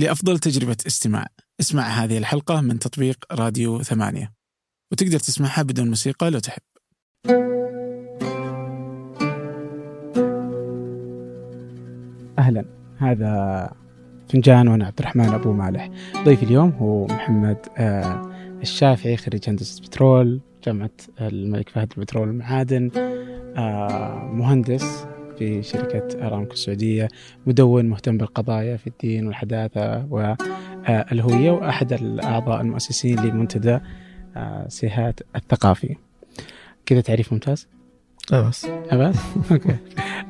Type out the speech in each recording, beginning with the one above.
لأفضل تجربة استماع. اسمع هذه الحلقة من تطبيق راديو ثمانية. وتقدر تسمعها بدون موسيقى لو تحب. أهلا. هذا فنجان وأنا عبد الرحمن أبو مالح. ضيفي اليوم هو محمد آه الشافعي خريج هندسة بترول جامعة الملك فهد البترول والمعادن آه مهندس في شركة أرامكو السعودية مدون مهتم بالقضايا في الدين والحداثة والهوية وأحد الأعضاء المؤسسين لمنتدى آه، سيهات الثقافي كذا تعريف ممتاز؟ لا بس بس؟ أوكي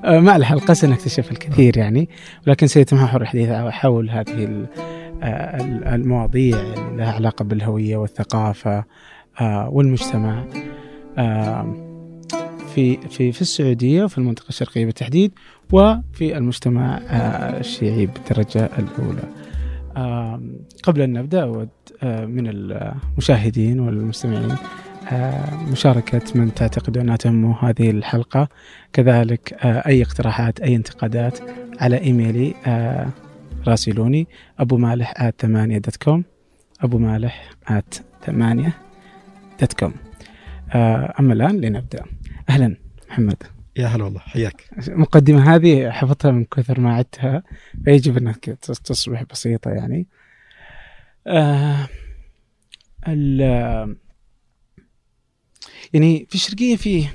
آه، مع الحلقة سنكتشف الكثير يعني ولكن سيتمحور الحديث حول هذه آه، المواضيع اللي لها علاقة بالهوية والثقافة والمجتمع في في في السعودية وفي المنطقة الشرقية بالتحديد وفي المجتمع آه، الشيعي بالدرجة الأولى. قبل أن نبدأ أود آه، من المشاهدين والمستمعين آه، مشاركة من تعتقد أنها تهمه هذه الحلقة. كذلك أي اقتراحات أي انتقادات على إيميلي راسلوني أبو مالح at ثمانية dot com أبو مالح at ثمانية دوت كوم أما الآن لنبدأ. أهلا محمد يا هلا والله حياك المقدمة هذه حفظتها من كثر ما عدتها فيجب انك تصبح بسيطة يعني آه يعني في الشرقية في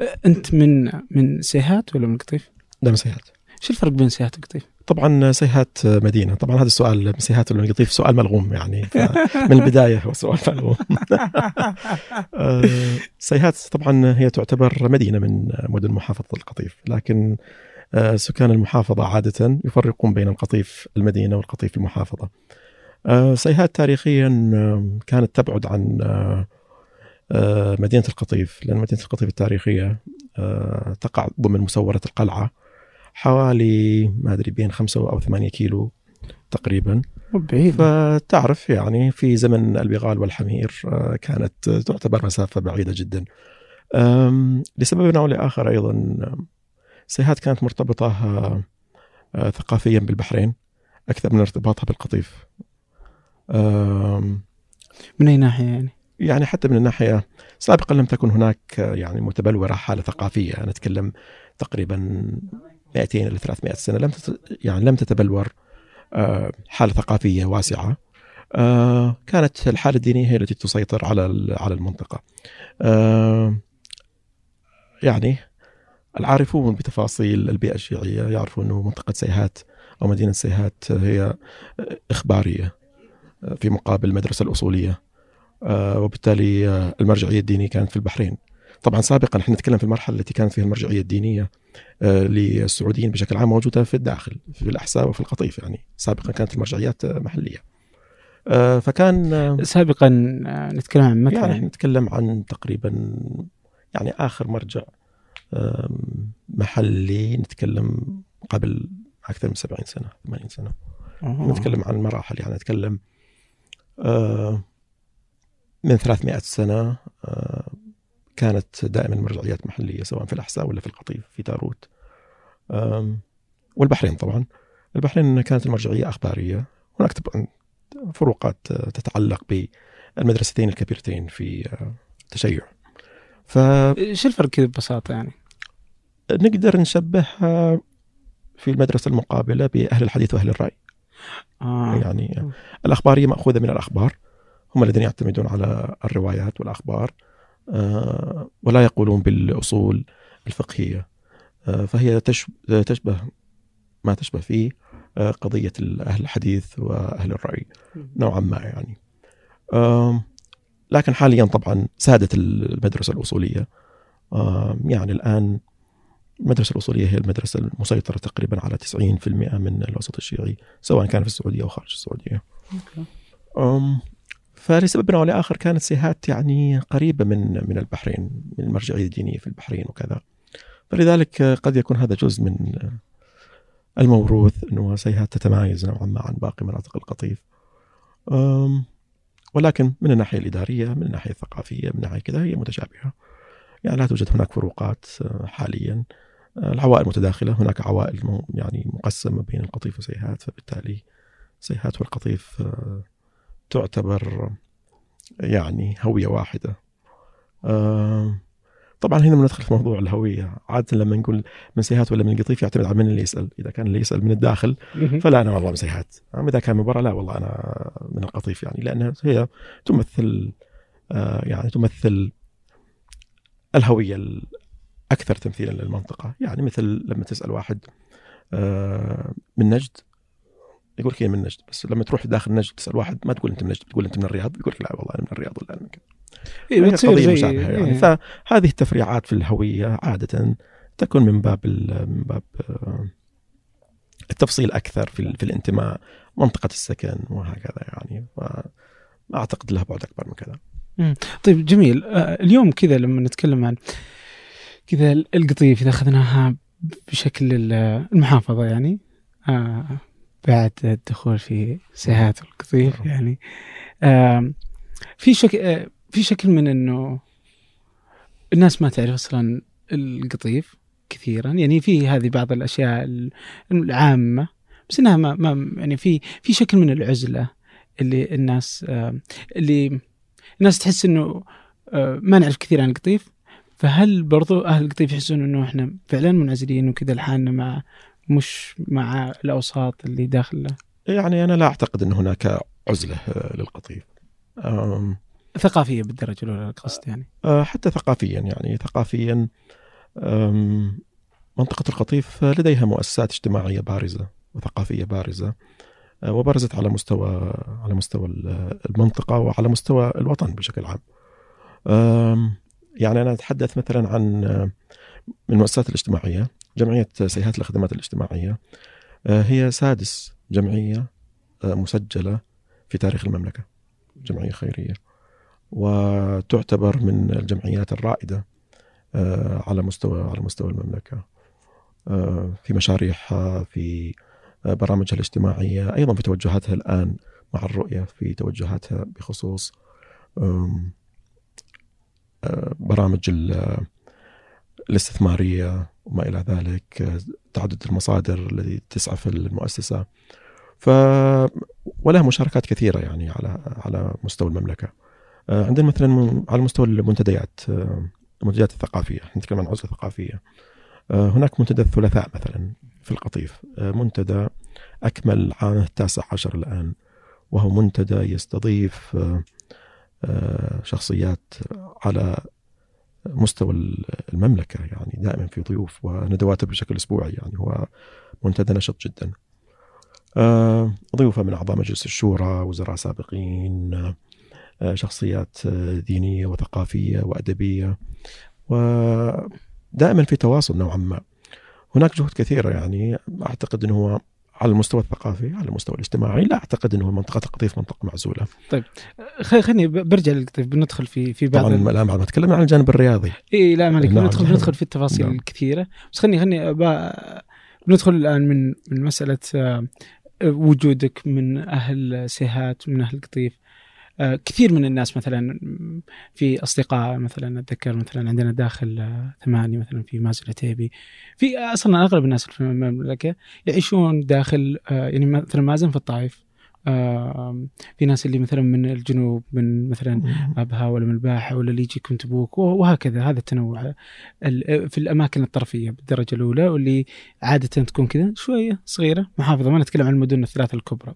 آه، أنت من من سيهات ولا من قطيف؟ لا من سيهات شو الفرق بين سيهات وقطيف؟ طبعا سيهات مدينة. طبعا هذا السؤال سيهات ولا قطيف سؤال ملغوم يعني. من البداية هو سؤال ملغوم. آه، سيهات طبعا هي تعتبر مدينة من مدن محافظة القطيف. لكن آه، سكان المحافظة عادة يفرقون بين القطيف المدينة والقطيف المحافظة. آه، سيهات تاريخيا كانت تبعد عن مدينة القطيف. لأن مدينة القطيف التاريخية تقع ضمن مسورة القلعة. حوالي ما أدري بين خمسة أو ثمانية كيلو تقريبا. بعيد. فتعرف يعني في زمن البغال والحمير آه، كانت تعتبر مسافة بعيدة جدا. لسبب أو لآخر أيضا سيهات كانت مرتبطة آه، ثقافيا بالبحرين أكثر من ارتباطها بالقطيف. من أي ناحية يعني؟ يعني حتى من الناحية سابقا لم تكن هناك يعني متبلورة حالة ثقافية. نتكلم تقريبا 200 إلى 300 سنة لم يعني لم تتبلور آه، حالة ثقافية واسعة. آه، كانت الحالة الدينية هي التي تسيطر على على المنطقة. آه، يعني العارفون بتفاصيل البيئة الشيعية يعرفون أنه منطقة سيهات أو مدينة سيهات هي إخبارية في مقابل المدرسة الأصولية وبالتالي المرجعية الدينية كانت في البحرين. طبعا سابقا إحنا نتكلم في المرحلة التي كانت فيها المرجعية الدينية آه، للسعوديين بشكل عام موجودة في الداخل في الاحساء وفي القطيف يعني سابقا كانت المرجعيات محلية. آه، فكان آه، سابقا نتكلم عن متى يعني نتكلم عن تقريبا يعني آخر مرجع محلي نتكلم قبل أكثر من 70 سنة 80 سنة. أوه. نتكلم عن مراحل يعني نتكلم من 300 سنة كانت دائما مرجعيات محلية سواء في الأحساء ولا في القطيف في تاروت. والبحرين طبعا. البحرين كانت المرجعيه أخبارية. هناك طبعا فروقات تتعلق بالمدرستين الكبيرتين في التشيع ف شو الفرق كذا ببساطة يعني؟ نقدر نشبهها في المدرسة المقابلة بأهل الحديث وأهل الرأي. آه. يعني الاخباريه مأخوذة من الأخبار. هم الذين يعتمدون على الروايات والأخبار. آه، ولا يقولون بالأصول الفقهية. آه، فهي تشبه ما تشبه فيه آه، قضية أهل الحديث وأهل الرأي نوعا ما يعني. لكن حاليا طبعا سادت المدرسة الأصولية. يعني الآن المدرسة الأصولية هي المدرسة المسيطرة تقريبا على 90% من الوسط الشيعي سواء كان في السعودية أو خارج السعودية. فلسبب أو لآخر كانت سيهات يعني قريبة من من البحرين من المرجعيه الدينيه في البحرين وكذا. فلذلك قد يكون هذا جزء من الموروث إنه سيهات تتمايز نوعا ما عن باقي مناطق القطيف. ولكن من الناحية الإدارية من الناحية الثقافية من ناحية كذا هي متشابهة. يعني لا توجد هناك فروقات حاليا. العوائل متداخلة هناك عوائل يعني مقسمة بين القطيف وسيهات فبالتالي سيهات والقطيف آه، تعتبر يعني هوية واحدة. آه، طبعا هنا بندخل في موضوع الهوية. عادة لما نقول من سيهات ولا من قطيف يعتمد على من اللي يسأل. إذا كان اللي يسأل من الداخل فلا أنا والله من سيهات أما إذا كان من برا لا والله أنا من القطيف يعني لأنها هي تمثل يعني تمثل الهوية الأكثر تمثيلا للمنطقة. يعني مثل لما تسأل واحد من نجد يقول لك هي من نجد بس لما تروح داخل نجد تسأل واحد ما تقول أنت من نجد تقول أنت من الرياض؟ يقول لك لا والله أنا من الرياض ولا أنا من كذا. إيه قضية مشابهة يعني. إيه. فهذه التفريعات في الهوية عادة تكون من باب من باب آه، التفصيل أكثر في, في الانتماء منطقة السكن وهكذا يعني. ما أعتقد لها بعد أكبر من كذا. طيب جميل. آه، اليوم كذا لما نتكلم عن كذا القطيف اذا أخذناها بشكل المحافظة يعني. آه بعد الدخول في سيهات القطيف نعم. يعني. في شكل آه، في شكل من إنه الناس ما تعرف أصلا القطيف كثيرا. يعني في هذه بعض الأشياء العامة بس إنها ما, ما يعني في في شكل من العزلة اللي الناس اللي الناس تحس إنه آه، ما نعرف كثير عن القطيف. فهل برضو أهل القطيف يحسون إنه إحنا فعلا منعزلين وكذا لحالنا مع مش مع الأوساط اللي داخله؟ يعني أنا لا أعتقد أن هناك عزلة آه، للقطيف. ثقافية بالدرجة الأولى القصد يعني. آه، حتى ثقافيا يعني ثقافيا منطقة القطيف لديها مؤسسات اجتماعية بارزة وثقافية بارزة آه، وبرزت على مستوى على مستوى المنطقة وعلى مستوى الوطن بشكل عام. يعني أنا أتحدث مثلا عن من المؤسسات الاجتماعية. جمعية سيهات الخدمات الاجتماعية. آه، هي سادس جمعية آه، مسجلة في تاريخ المملكة جمعية خيرية. وتعتبر من الجمعيات الرائدة آه، على مستوى على مستوى المملكة. في مشاريعها في برامجها الاجتماعية أيضا في توجهاتها الآن مع الرؤية في توجهاتها بخصوص برامج الاستثمارية وما إلى ذلك تعدد المصادر التي تسعى في المؤسسة. ف ولها مشاركات كثيرة يعني على على مستوى المملكة. عندنا مثلا على مستوى المنتديات المنتديات الثقافية نتكلم عن عزلة ثقافية. هناك منتدى الثلاثاء مثلا في القطيف. منتدى أكمل عام التاسع عشر الآن وهو منتدى يستضيف شخصيات على مستوى المملكة يعني دائما في ضيوف وندواته بشكل أسبوعي يعني هو منتدى نشط جدا. آه، ضيوفه من أعضاء مجلس الشورى وزراء سابقين آه، شخصيات دينية وثقافية وأدبية ودائما في تواصل نوعا ما. هناك جهود كثيرة يعني أعتقد أنه هو على المستوى الثقافي على المستوى الاجتماعي لا أعتقد إنه منطقة القطيف منطقة معزولة. طيب خليني برجع للقطيف بندخل في في بعض طبعا الان بعد ما تكلمنا عن الجانب الرياضي. إي لا مالك نعم. بندخل بندخل في التفاصيل نعم. الكثيره بس خليني خليني بندخل الآن من من مسألة آه، وجودك من أهل سيهات من أهل القطيف كثير من الناس مثلا في أصدقاء مثلا أتذكر مثلا عندنا داخل آه، ثمانية مثلا في مازن العتيبي. في أصلا أغلب الناس في المملكة يعيشون داخل آه، يعني مثلا مازن في الطائف. في ناس اللي مثلا من الجنوب من مثلا أبها ولا من الباحة ولا اللي يجيكم تبوك وهكذا. هذا التنوع في الأماكن الطرفية بالدرجة الأولى واللي عادة تكون كذا شوية صغيرة محافظة. ما نتكلم عن المدن الثلاثة الكبرى.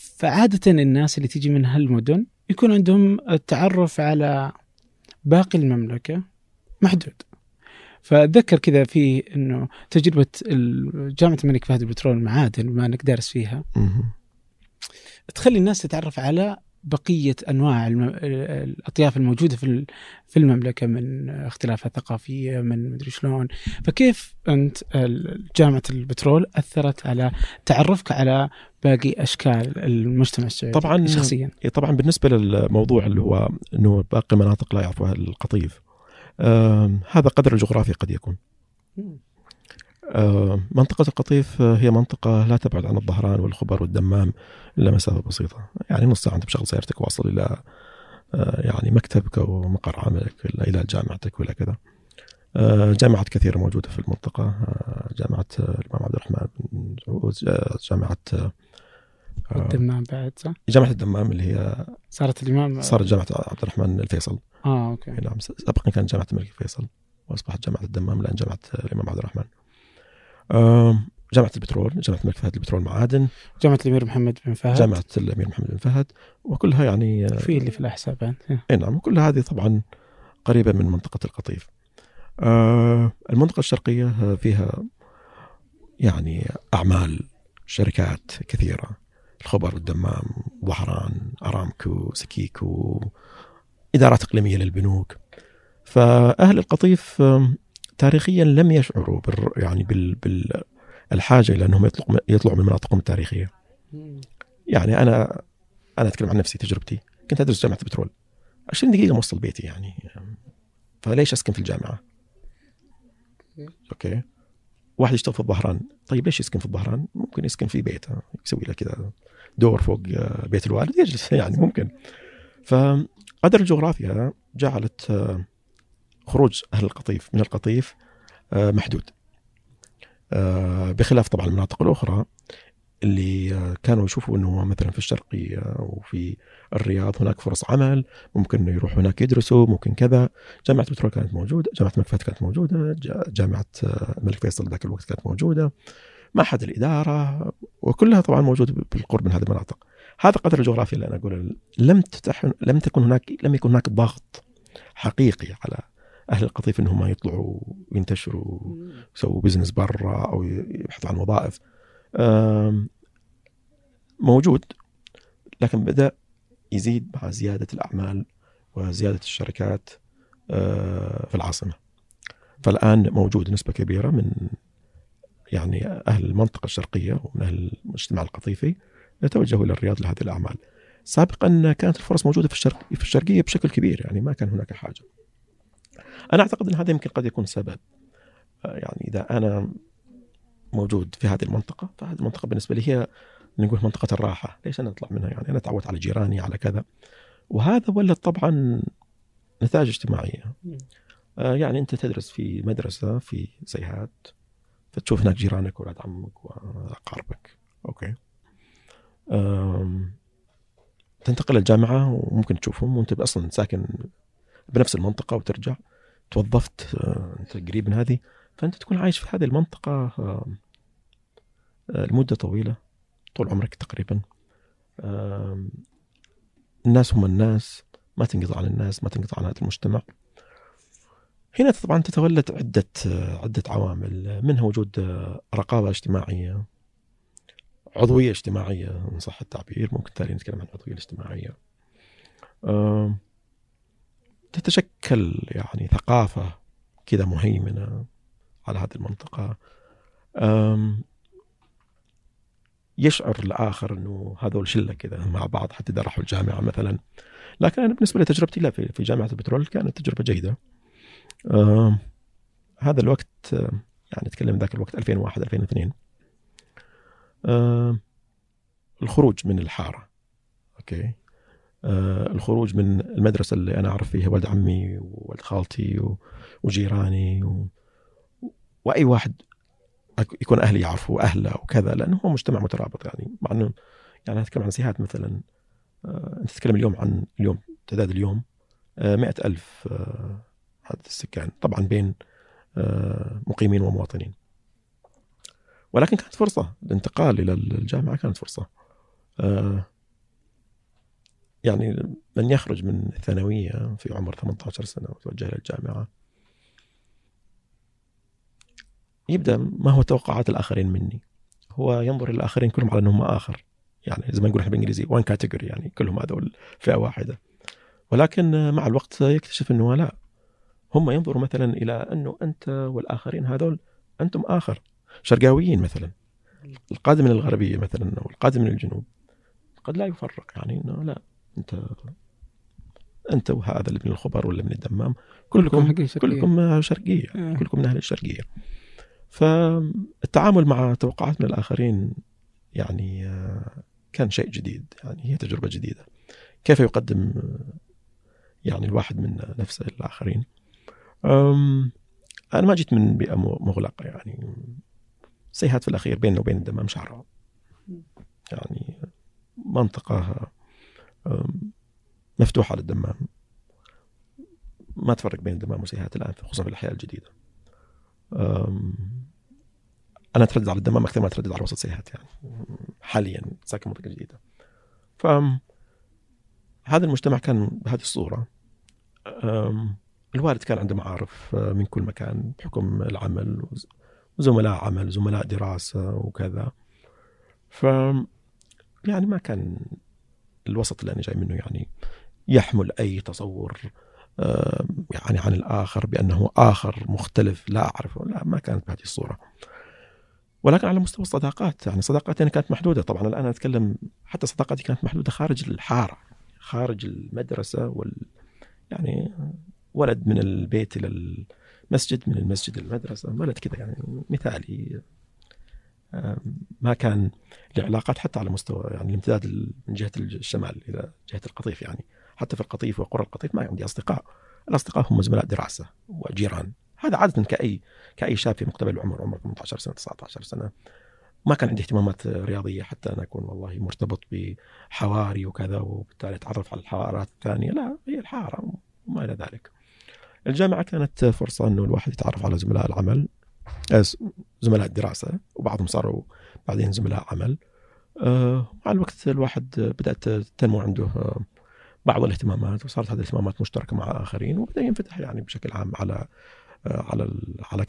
فعادة الناس اللي تيجي من هالمدن يكون عندهم التعرف على باقي المملكة محدود. فأتذكر كذا في أنه تجربة جامعة الملك فهد البترول المعادن بما أنك دارس فيها تخلي الناس تتعرف على بقية أنواع الأطياف الموجودة في في المملكة من اختلافات ثقافيه من مدري شلون. فكيف أنت جامعة البترول أثرت على تعرفك على باقي أشكال المجتمع السعودي طبعا شخصيا؟ طبعا بالنسبة للموضوع اللي هو إنه باقي مناطق لا يعرفها القطيف هذا قدر الجغرافي قد يكون. آه، منطقة القطيف هي منطقة لا تبعد عن الظهران والخبر والدمام إلا مسافة بسيطة. يعني نص ساعة أنت بشغل سيارتك واصل إلى آه، يعني مكتبك أو مقر عملك إلى جامعتك ولا كذا. آه، جامعات كثيرة موجودة في المنطقة. جامعة الإمام عبد الرحمن بن سعود جامعة آه، الدمام بعد صح؟ جامعة الدمام اللي هي صارت الإمام؟ صارت جامعة عبد الرحمن الفيصل. آه أوكي. نعم سابقا كانت جامعة الملك فيصل وأصبحت جامعة الدمام الآن جامعة الإمام عبد الرحمن. آم، جامعة البترول جامعة الملك فهد للبترول معادن. جامعة الأمير محمد بن فهد. جامعة الأمير محمد بن فهد. وكلها يعني آه، في اللي في الأحساء بعد إيه. إي نعم كل هذه طبعا قريبة من منطقة القطيف. آه المنطقة الشرقية آه، فيها يعني أعمال شركات كثيرة. الخبر الدمام ظهران أرامكو سكيكو إدارات إقليمية للبنوك. فأهل القطيف تاريخيا لم يشعروا بال يعني بال بالحاجة إلى أنهم يطلعوا يطلعوا من مناطقهم التاريخية. يعني أنا أنا أتكلم عن نفسي تجربتي. كنت أدرس جامعة البترول 20 دقيقة موصل بيتي يعني. فليش أسكن في الجامعة؟ أوكي. واحد يشتغل في الظهران. طيب ليش يسكن في الظهران؟ ممكن يسكن في بيته. يسوي له كذا دور فوق آه، بيت الوالد. يجلس يعني ممكن. فقدر الجغرافيا جعلت آه، خروج أهل القطيف من القطيف آه، محدود. آه، بخلاف طبعا المناطق الأخرى اللي آه، كانوا يشوفوا إنه مثلا في الشرقيه وفي الرياض هناك فرص عمل ممكن إنه يروحوا هناك يدرسوا ممكن كذا. جامعة البترول كانت موجودة جامعة فهد كانت موجودة جا- جامعة الملك فيصل ذاك الوقت كانت موجودة. معهد الإدارة وكلها طبعا موجوده بالقرب من هذه المناطق. هذا قدر الجغرافيا اللي أنا أقول لم تتح لم تكن هناك لم يكن هناك ضغط حقيقي على أهل القطيف إنهم يطلعوا وينتشروا يسووا بزنس برا أو يبحثوا عن وظائف موجود لكن بدأ يزيد مع زيادة الأعمال وزيادة الشركات في العاصمة فالآن موجود نسبة كبيرة من يعني أهل المنطقة الشرقية ومن أهل المجتمع القطيفي يتوجهوا إلى الرياض لهذه الأعمال. سابقا كانت الفرص موجودة في الشرق في الشرقية بشكل كبير يعني ما كان هناك حاجة. أنا أعتقد أن هذا يمكن قد يكون سبب. يعني إذا أنا موجود في هذه المنطقة فهذه المنطقة بالنسبة لي هي نقول منطقة الراحة، ليش أنا أطلع منها؟ يعني أنا تعودت على جيراني على كذا. وهذا ولد طبعا نتائج اجتماعيه. آه، يعني أنت تدرس في مدرسة في زيهات فتشوف هناك جيرانك واولاد عمك وأقاربك. أوكي. تنتقل الجامعة وممكن تشوفهم وأنت أصلا ساكن بنفس المنطقة وترجع توظفت آه، أنت قريب من هذه فأنت تكون عايش في هذه المنطقة آم، آه، لمدة طويلة طول عمرك تقريبا. الناس هم الناس ما تنقطع عن الناس ما تنقطع عن هذا المجتمع. هنا طبعا تتولد عدة عدة عوامل منها وجود رقابة اجتماعية عضوية اجتماعية إن صح التعبير ممكن تالي نتكلم عن العضوية الاجتماعية تتشكل يعني ثقافة كذا مهيمنة على هذه المنطقة. يشعر الآخر أنه هذول شلة كذا مع بعض حتى إذا راحوا الجامعة مثلا. لكن أنا بالنسبة لتجربتي لا في جامعة البترول كانت تجربة جيدة. هذا الوقت يعني نتكلم ذاك الوقت 2001 2002 آه الخروج من الحارة. أوكي؟ الخروج من المدرسة اللي أنا أعرف فيها ولد عمي وولد خالتي وجيراني و... وأي واحد يكون أهلي يعرفوا أهله وكذا لأنه هو مجتمع مترابط يعني. مع إنه يعني أتكلم عن سيهات مثلا آه أنت تتكلم اليوم عن اليوم تعداد اليوم آه مئة ألف آه عدد السكان طبعا بين آه، مقيمين ومواطنين. ولكن كانت فرصة الانتقال إلى الجامعة كانت فرصة. آه، يعني من يخرج من الثانوية في عمر 18 سنة ويتوجه إلى الجامعة. يبدأ ما هو توقعات الآخرين مني. هو ينظر إلى الآخرين كلهم على أنهم آخر. يعني زي ما نقول إحنا بالإنجليزي وان كاتيجوري يعني كلهم هذول فئة واحدة. ولكن مع الوقت يكتشف إنه لا. هم ينظروا مثلا إلى أنه أنت والآخرين هذول أنتم آخر. شرقاويين مثلا. القادم من الغربية مثلا أو القادم من الجنوب. قد لا يفرق يعني إنه لا. أنت أنت وهذا اللي من الخبر ولا من الدمام كلكم حقين شرقية. كلكم شرقيه آه. كلكم من أهل الشرقية. فالتعامل مع توقعات من الآخرين يعني آه، كان شيء جديد. يعني هي تجربة جديدة. كيف يقدم آه، يعني الواحد منا نفسه للاخرين أنا ما جيت من بيئة مغلقة يعني. سيهات في الأخير بيننا وبين الدمام شعراء يعني منطقة أم، مفتوحة للدمام ما تفرق بين الدمام وسيهات الآن خصوصا في الأحياء الجديدة. أم، أنا أتردد على الدمام أكثر ما أتردد على وسط سيهات يعني. حاليا ساكن منطقة جديدة. ف هذا المجتمع كان بهذه الصورة. أم، الوالد كان عنده معارف آه، من كل مكان بحكم العمل وز- وزملاء عمل زملاء دراسة وكذا. ف يعني ما كان الوسط اللي أنا جاي منه يعني يحمل أي تصور آه، يعني عن الآخر بأنه آخر مختلف لا أعرفه لا ما كانت بهذه الصورة. ولكن على مستوى الصداقات يعني صداقاتي أنا كانت محدودة. طبعا الآن أتكلم حتى صداقاتي كانت محدودة خارج الحارة خارج المدرسة وال يعني ولد من البيت إلى المسجد من المسجد إلى المدرسة ولد كذا يعني مثالي. ما كان له علاقات حتى على مستوى يعني الامتداد من جهة الشمال إلى جهة القطيف يعني. حتى في القطيف وقرى القطيف ما عندي أصدقاء. الأصدقاء هم زملاء دراسة وجيران. هذا عادة كأي كأي شاب في مقتبل العمر عمر 18 سنة 19 سنة. ما كان عندي اهتمامات رياضية حتى أنا أكون والله مرتبط بحواري وكذا وبالتالي أتعرف على الحوارات الثانية. لا هي الحارة وما إلى ذلك. الجامعة كانت فرصة أنه الواحد يتعرف على زملاء العمل. آه، زملاء الدراسة وبعضهم صاروا بعدين زملاء عمل آه، مع الوقت الواحد بدأت تنمو عنده آه، بعض الاهتمامات وصارت هذه الاهتمامات مشتركة مع آخرين وبدأ ينفتح يعني بشكل عام على آه، على على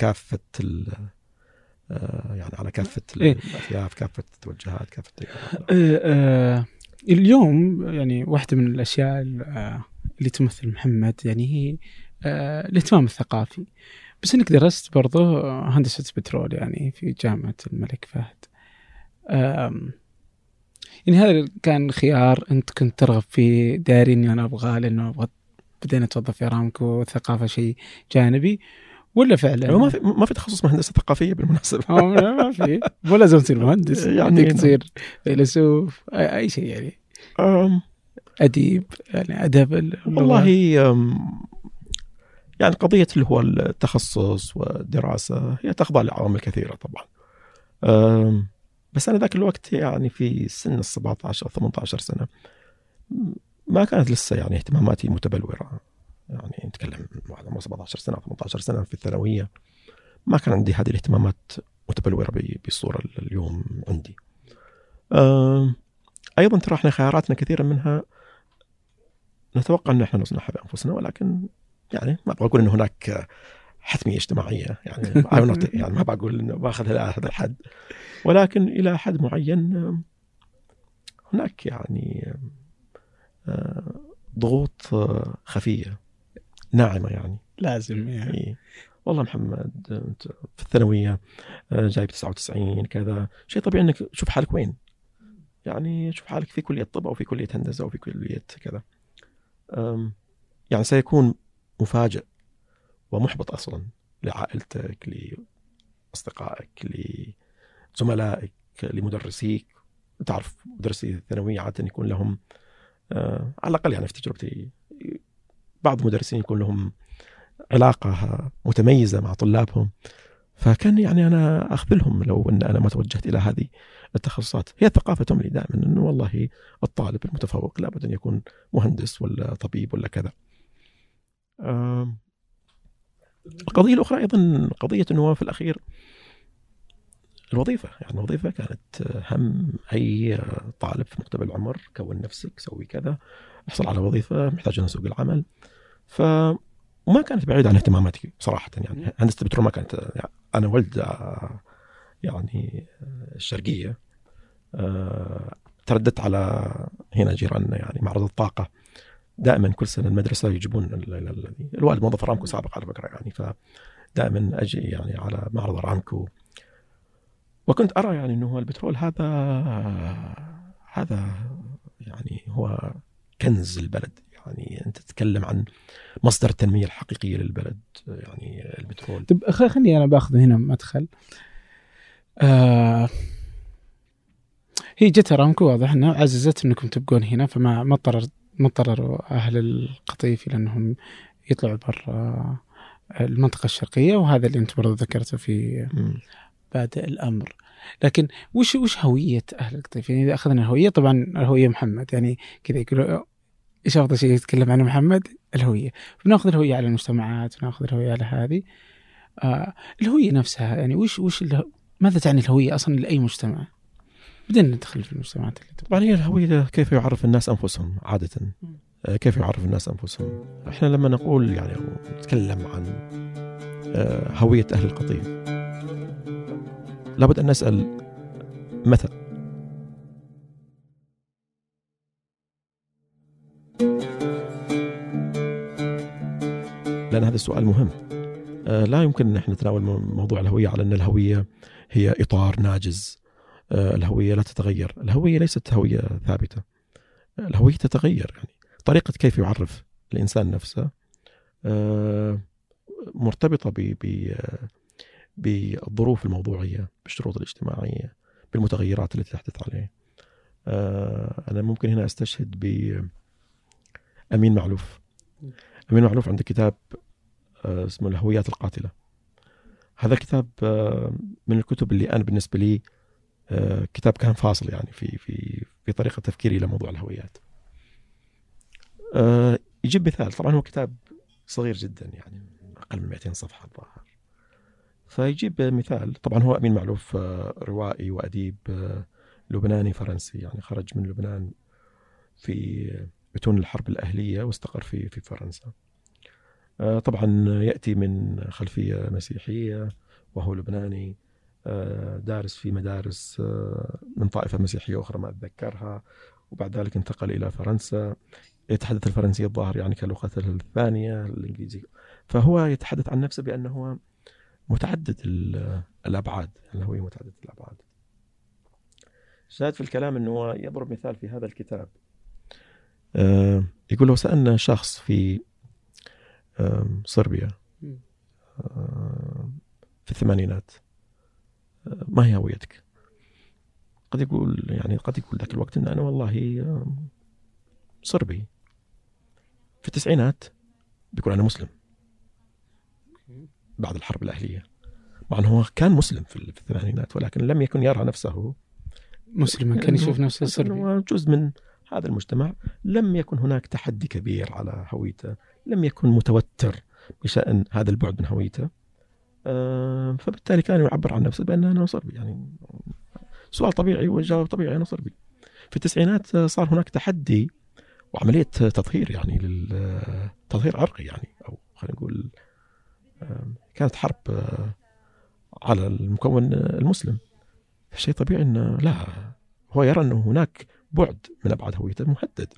آه، يعني على كافة إيه. الأثياف كافة التوجهات كافة آه، اليوم يعني واحدة من الأشياء آه، اللي تمثل محمد يعني هي آه، الاهتمام الثقافي بس إنك درست برضه آه، هندسة بترول يعني في جامعة الملك فهد. يعني هذا كان خيار أنت كنت ترغب فيه داري إني أنا أبغاه لأنه أبغى بدينا اتوظف في ارامكو والثقافة شيء جانبي. ولا فعلا؟ ما في ما في تخصص ثقافية بالمناسبة. هو ما في. ولا لازم تصير مهندس يعني. تصير فيلسوف أي أي شيء يعني. أم، أديب يعني أدب. والله يعني قضية اللي هو التخصص والدراسة هي تخضع لعوامل كثيرة طبعا. بس أنا ذاك الوقت يعني في سن ال 17 أو 18 سنة ما كانت لسه يعني اهتماماتي متبلورة. يعني نتكلم واحد عمره 17 سنة أو 18 سنة في الثانوية ما كان عندي هذه الاهتمامات متبلورة بالصورة اليوم عندي. أيضا ترى إحنا خياراتنا كثيرا منها نتوقع إن إحنا نصنعها بأنفسنا ولكن يعني ما أبغى أقول ان هناك حتمية اجتماعية يعني يعني ما بقول إنه باخذها إلى هذا الحد. ولكن إلى حد معين هناك يعني ضغوط خفية ناعمة يعني. لازم يعني إيه. والله محمد أنت في الثانوية آه، جايب 99 كذا. شيء طبيعي إنك تشوف حالك وين. يعني شوف حالك في كلية طب أو في كلية هندسة أو في كلية كذا. يعني سيكون مفاجئ ومحبط أصلا لعائلتك لأصدقائك لزملائك لمدرسيك. تعرف مدرسي الثانوية عادة يكون لهم آه، على الأقل يعني في تجربتي بعض المدرسين يكون لهم علاقة متميزة مع طلابهم. فكان يعني أنا اخذلهم لو أن أنا ما توجهت إلى هذه التخصصات. هي الثقافه تملي دائما انه والله الطالب المتفوق لابد أن يكون مهندس ولا طبيب ولا كذا. آم، القضية الأخرى أيضا قضية إنه في الأخير الوظيفة يعني الوظيفة كانت هم أي طالب في مقتبل العمر كون نفسك سوي كذا احصل على وظيفة محتاج ان سوق العمل. ف وما كانت بعيدة عن اهتماماتي صراحة يعني هندسة البترول ما كانت يعني أنا ولد يعني الشرقية آه، ترددت على هنا جيراننا يعني معرض الطاقة. دائما كل سنة المدرسة يجيبون ال- ال- ال- الوالد موظف أرامكو سابق على فكرة يعني فدائما أجي يعني على معرض أرامكو وكنت أرى يعني أنه البترول هذا هذا يعني هو كنز البلد يعني. أنت تتكلم عن مصدر التنمية الحقيقية للبلد يعني البترول. طب خليني أنا بأخذ هنا مدخل. آه هي جت ارامكو واضح انها عززت إنكم تبقون هنا فما ما اضطرر ما أهل القطيف إلى أنهم يطلعوا برا المنطقة الشرقية وهذا اللي أنت برضو ذكرته في. بادئ الأمر. لكن وش وش هوية أهل القطيف؟ يعني إذا أخذنا الهوية طبعا الهوية محمد يعني كذا يقولوا إيش أفضل شيء يتكلم عنه محمد؟ الهوية بنأخذ الهوية على المجتمعات بنأخذ الهوية على هذه آه الهوية نفسها يعني وش وش ماذا تعني الهوية أصلا لأي مجتمع؟ بدنا ندخل في المجتمعات اللي طبعا هي الهوية كيف يعرف الناس أنفسهم عادة آه، كيف يعرف الناس أنفسهم؟ إحنا لما نقول يعني نتكلم عن آه، هوية أهل القطيف لابد أن نسأل متى؟ لأن هذا السؤال مهم آه، لا يمكن إن إحنا نتناول موضوع الهوية على أن الهوية هي إطار ناجز الهوية لا تتغير، الهوية ليست هوية ثابتة. الهوية تتغير يعني. طريقة كيف يعرف الإنسان نفسه آه، مرتبطة بالظروف الموضوعية بالشروط الاجتماعية بالمتغيرات التي تحدث عليه. آه، أنا ممكن هنا أستشهد بأمين معلوف. أمين معلوف عنده كتاب آه، اسمه الهويات القاتلة. هذا الكتاب من الكتب اللي أنا بالنسبة لي كتاب كان فاصل يعني في في في طريقة تفكيري لموضوع الهويات. آه، يجيب مثال. طبعا هو كتاب صغير جدا يعني أقل من 200 صفحة الظاهر. فيجيب مثال. طبعا هو أمين معلوف آه، روائي وأديب آه، لبناني فرنسي يعني خرج من لبنان في بتون الحرب الأهلية واستقر في في فرنسا. طبعا يأتي من خلفية مسيحية وهو لبناني. دارس في مدارس من طائفة مسيحية أخرى ما أتذكرها. وبعد ذلك انتقل إلى فرنسا. يتحدث الفرنسية الظاهر يعني كلغته الثانية الإنجليزية. فهو يتحدث عن نفسه بأنه متعدد الأبعاد الهوية متعددة الأبعاد. شاهد في الكلام أنه يضرب مثال في هذا الكتاب. آه، يقول لو سألنا شخص في صربيا في الثمانينات آه، ما هي هويتك؟ قد يقول يعني قد يقول ذاك الوقت إن أنا والله صربي في التسعينات بيقول أنا مسلم. بعد الحرب الأهلية. مع أنه هو كان مسلم في الثمانينات ولكن لم يكن يرى نفسه. مسلما كان يشوف نفسه صربي. جزء من هذا المجتمع. لم يكن هناك تحدي كبير على هويته. لم يكن متوتر بشأن هذا البعد من هويته. فبالتالي كان يعبر عن نفسه بأنه أنا صربي يعني سؤال طبيعي وجواب طبيعي أنا صربي في التسعينات صار هناك تحدي وعملية تطهير يعني تطهير عرقي يعني أو خلينا نقول كانت حرب آه، على المكون المسلم. شيء طبيعي إنه لا هو يرى إنه هناك بعد من أبعاد هويته مهدد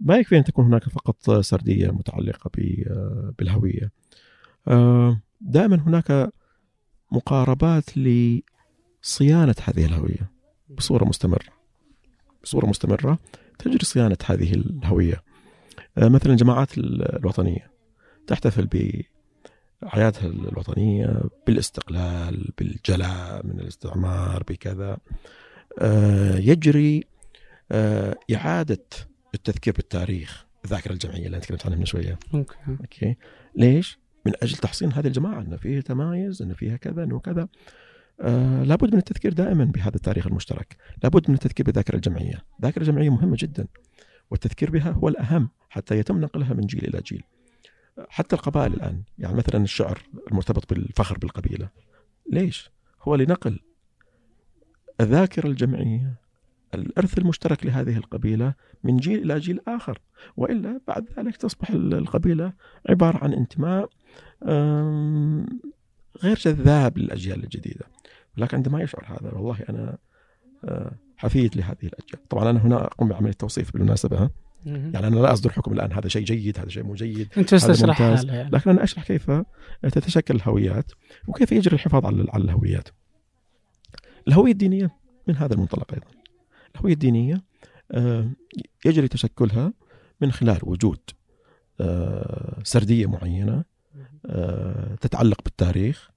ما يكفي أن تكون هناك فقط سردية متعلقة آه، بالهوية. دائما هناك مقاربات لصيانة هذه الهوية بصورة مستمرة. بصورة مستمرة تجري صيانة هذه الهوية. آه، مثلا الجماعات الوطنية تحتفل بأعيادها الوطنية بالاستقلال بالجلاء من الاستعمار بكذا. آه، يجري آه، إعادة التذكير بالتاريخ. الذاكرة الجمعية اللي أنا تكلمت عنها من شوية. okay. okay. ليش؟ من أجل تحصين هذه الجماعة أن فيها تمايز أن فيها كذا أنه كذا. آه لابد من التذكير دائما بهذا التاريخ المشترك. لابد من التذكير بالذاكرة الجمعية. الذاكرة الجمعية مهمة جدا والتذكير بها هو الأهم حتى يتم نقلها من جيل إلى جيل. حتى القبائل الآن يعني مثلا الشعر المرتبط بالفخر بالقبيلة. ليش؟ هو لنقل الذاكرة الجمعية الإرث المشترك لهذه القبيلة من جيل إلى جيل آخر. وإلا بعد ذلك تصبح القبيلة عبارة عن انتماء غير جذاب للأجيال الجديدة. لكن عندما يشعر هذا والله أنا آه، حفيد لهذه الأجيال. طبعا أنا هنا أقوم بعمليه توصيف بالمناسبة يعني أنا لا أصدر حكم الآن هذا شيء جيد هذا شيء مو جيد أنت بس تشرح يعني. لكن أنا أشرح كيف تتشكل الهويات وكيف يجري الحفاظ على على الهويات. الهوية الدينية من هذا المنطلق أيضا. الهويه الدينيه آه، يجري تشكلها من خلال وجود آه، سردية معينة تتعلق بالتاريخ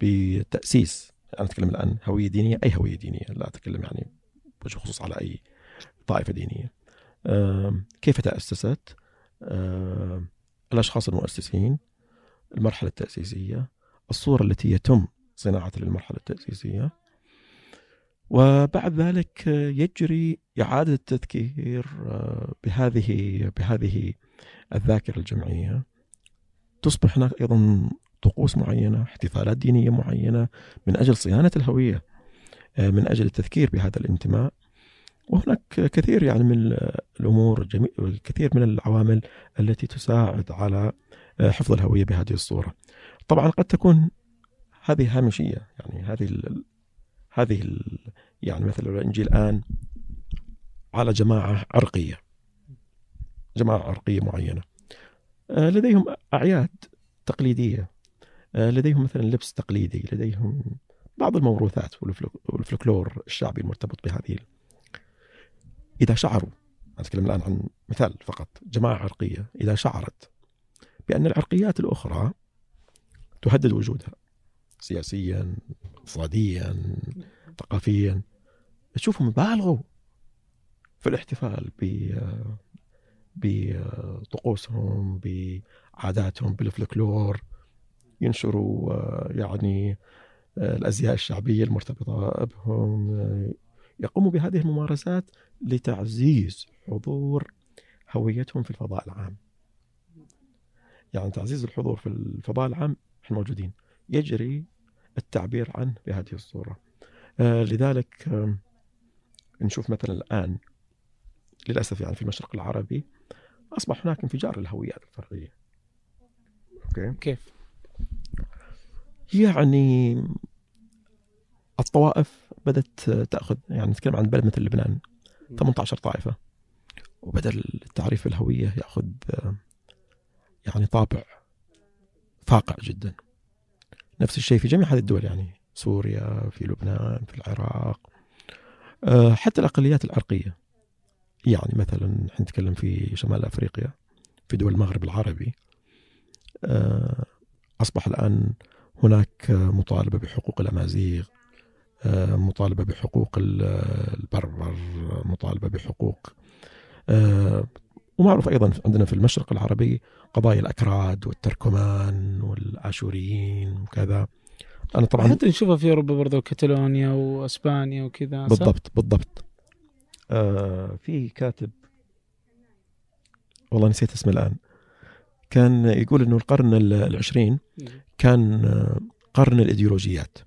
بتأسيس أنا أتكلم الآن هوية دينية أي هوية دينية لا أتكلم يعني بوجه خصوص على أي طائفة دينية. كيف تأسست؟ الأشخاص المؤسسين المرحلة التأسيسية الصورة التي يتم صناعتها للمرحلة التأسيسية وبعد ذلك يجري إعادة التذكير بهذه بهذه الذاكرة الجمعية. تصبح هناك أيضا طقوس معينة احتفالات دينية معينة من أجل صيانة الهوية من أجل التذكير بهذا الانتماء. وهناك كثير يعني من الأمور الكثير من العوامل التي تساعد على حفظ الهوية بهذه الصورة. طبعا قد تكون هذه هامشية يعني هذه هذه يعني مثلا لو نجي الآن على جماعة عرقية جماعة عرقية معينة. آه، لديهم أعياد تقليدية. آه، لديهم مثلا لبس تقليدي لديهم بعض الموروثات والفلكلور الشعبي المرتبط بهذه إذا شعروا أتكلم الآن عن مثال فقط جماعة عرقية إذا شعرت بأن العرقيات الأخرى تهدد وجودها سياسيا اقتصاديا ثقافيا. تشوفهم بالغوا في الاحتفال ب بطقوسهم بعاداتهم بالفلكلور. ينشروا يعني الأزياء الشعبية المرتبطة بهم. يقوموا بهذه الممارسات لتعزيز حضور هويتهم في الفضاء العام. يعني تعزيز الحضور في الفضاء العام إحنا موجودين. يجري التعبير عنه بهذه الصورة. آه لذلك آه نشوف مثلا الآن للأسف يعني في المشرق العربي أصبح هناك انفجار للهويات الفرعية. أوكي؟ كيف؟ يعني الطوائف بدأت تأخذ يعني نتكلم عن بلد مثل لبنان 18 طائفة. وبدأ التعريف الهوية يأخذ آه، يعني طابع فاقع جدا. نفس الشيء في جميع هذه الدول يعني سوريا في لبنان في العراق آه، حتى الأقليات العرقية يعني مثلا نتكلم في شمال أفريقيا في دول المغرب العربي آه، أصبح الآن هناك مطالبة بحقوق الأمازيغ آه، مطالبة بحقوق البربر مطالبة بحقوق ومعروف أيضا عندنا في المشرق العربي قضايا الأكراد والتركمان والآشوريين وكذا. أنا طبعا حتى نشوفها في أوروبا برضو كاتالونيا وأسبانيا وكذا بالضبط بالضبط. آه في كاتب والله نسيت اسمه الآن كان يقول أنه القرن العشرين كان آه، قرن الإيديولوجيات.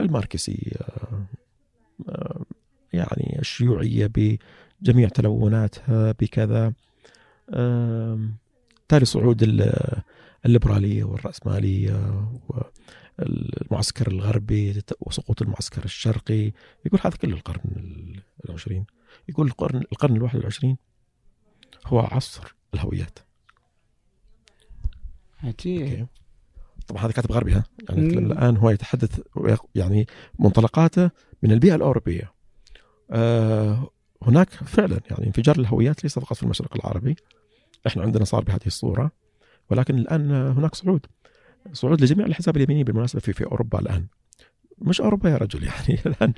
الماركسية آه، يعني الشيوعية بجميع تلوناتها بكذا. تالي صعود الليبرالية والرأسمالية والمعسكر الغربي وسقوط المعسكر الشرقي. يقول هذا كله القرن العشرين. يقول القرن القرن الواحد والعشرين هو عصر الهويات. عجيب. طبعا هذا كاتب غربي ها؟ يعني الآن هو يتحدث يعني منطلقاته من البيئة الأوروبية. آه هناك فعلا يعني انفجار الهويات ليس فقط في المشرق العربي. إحنا عندنا صار بهذه الصورة ولكن الآن هناك صعود. صعود لجميع الاحزاب اليمينيه بالمناسبة في في أوروبا الآن. مش أوروبا يا رجل يعني الآن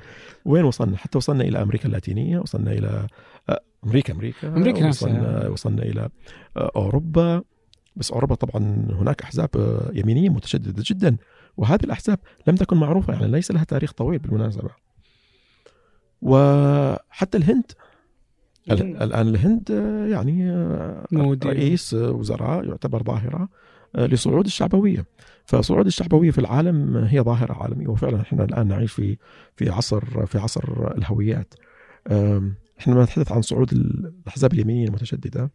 وين وصلنا؟ حتى وصلنا إلى أمريكا اللاتينية، وصلنا إلى آه، أمريكا أمريكا أمريكا وصلنا وصلنا إلى آه، أوروبا. بس أوروبا طبعا هناك أحزاب آه، يمينية متشددة جدا وهذه الأحزاب لم تكن معروفة يعني ليس لها تاريخ طويل بالمناسبة. وحتى الهند. الآن الهند يعني مودي. رئيس وزراء يعتبر ظاهرة لصعود الشعبوية. فصعود الشعبوية في العالم هي ظاهرة عالمية وفعلا إحنا الآن نعيش في في عصر في عصر الهويات. إحنا لما نتحدث عن صعود الأحزاب اليمينية المتشددة.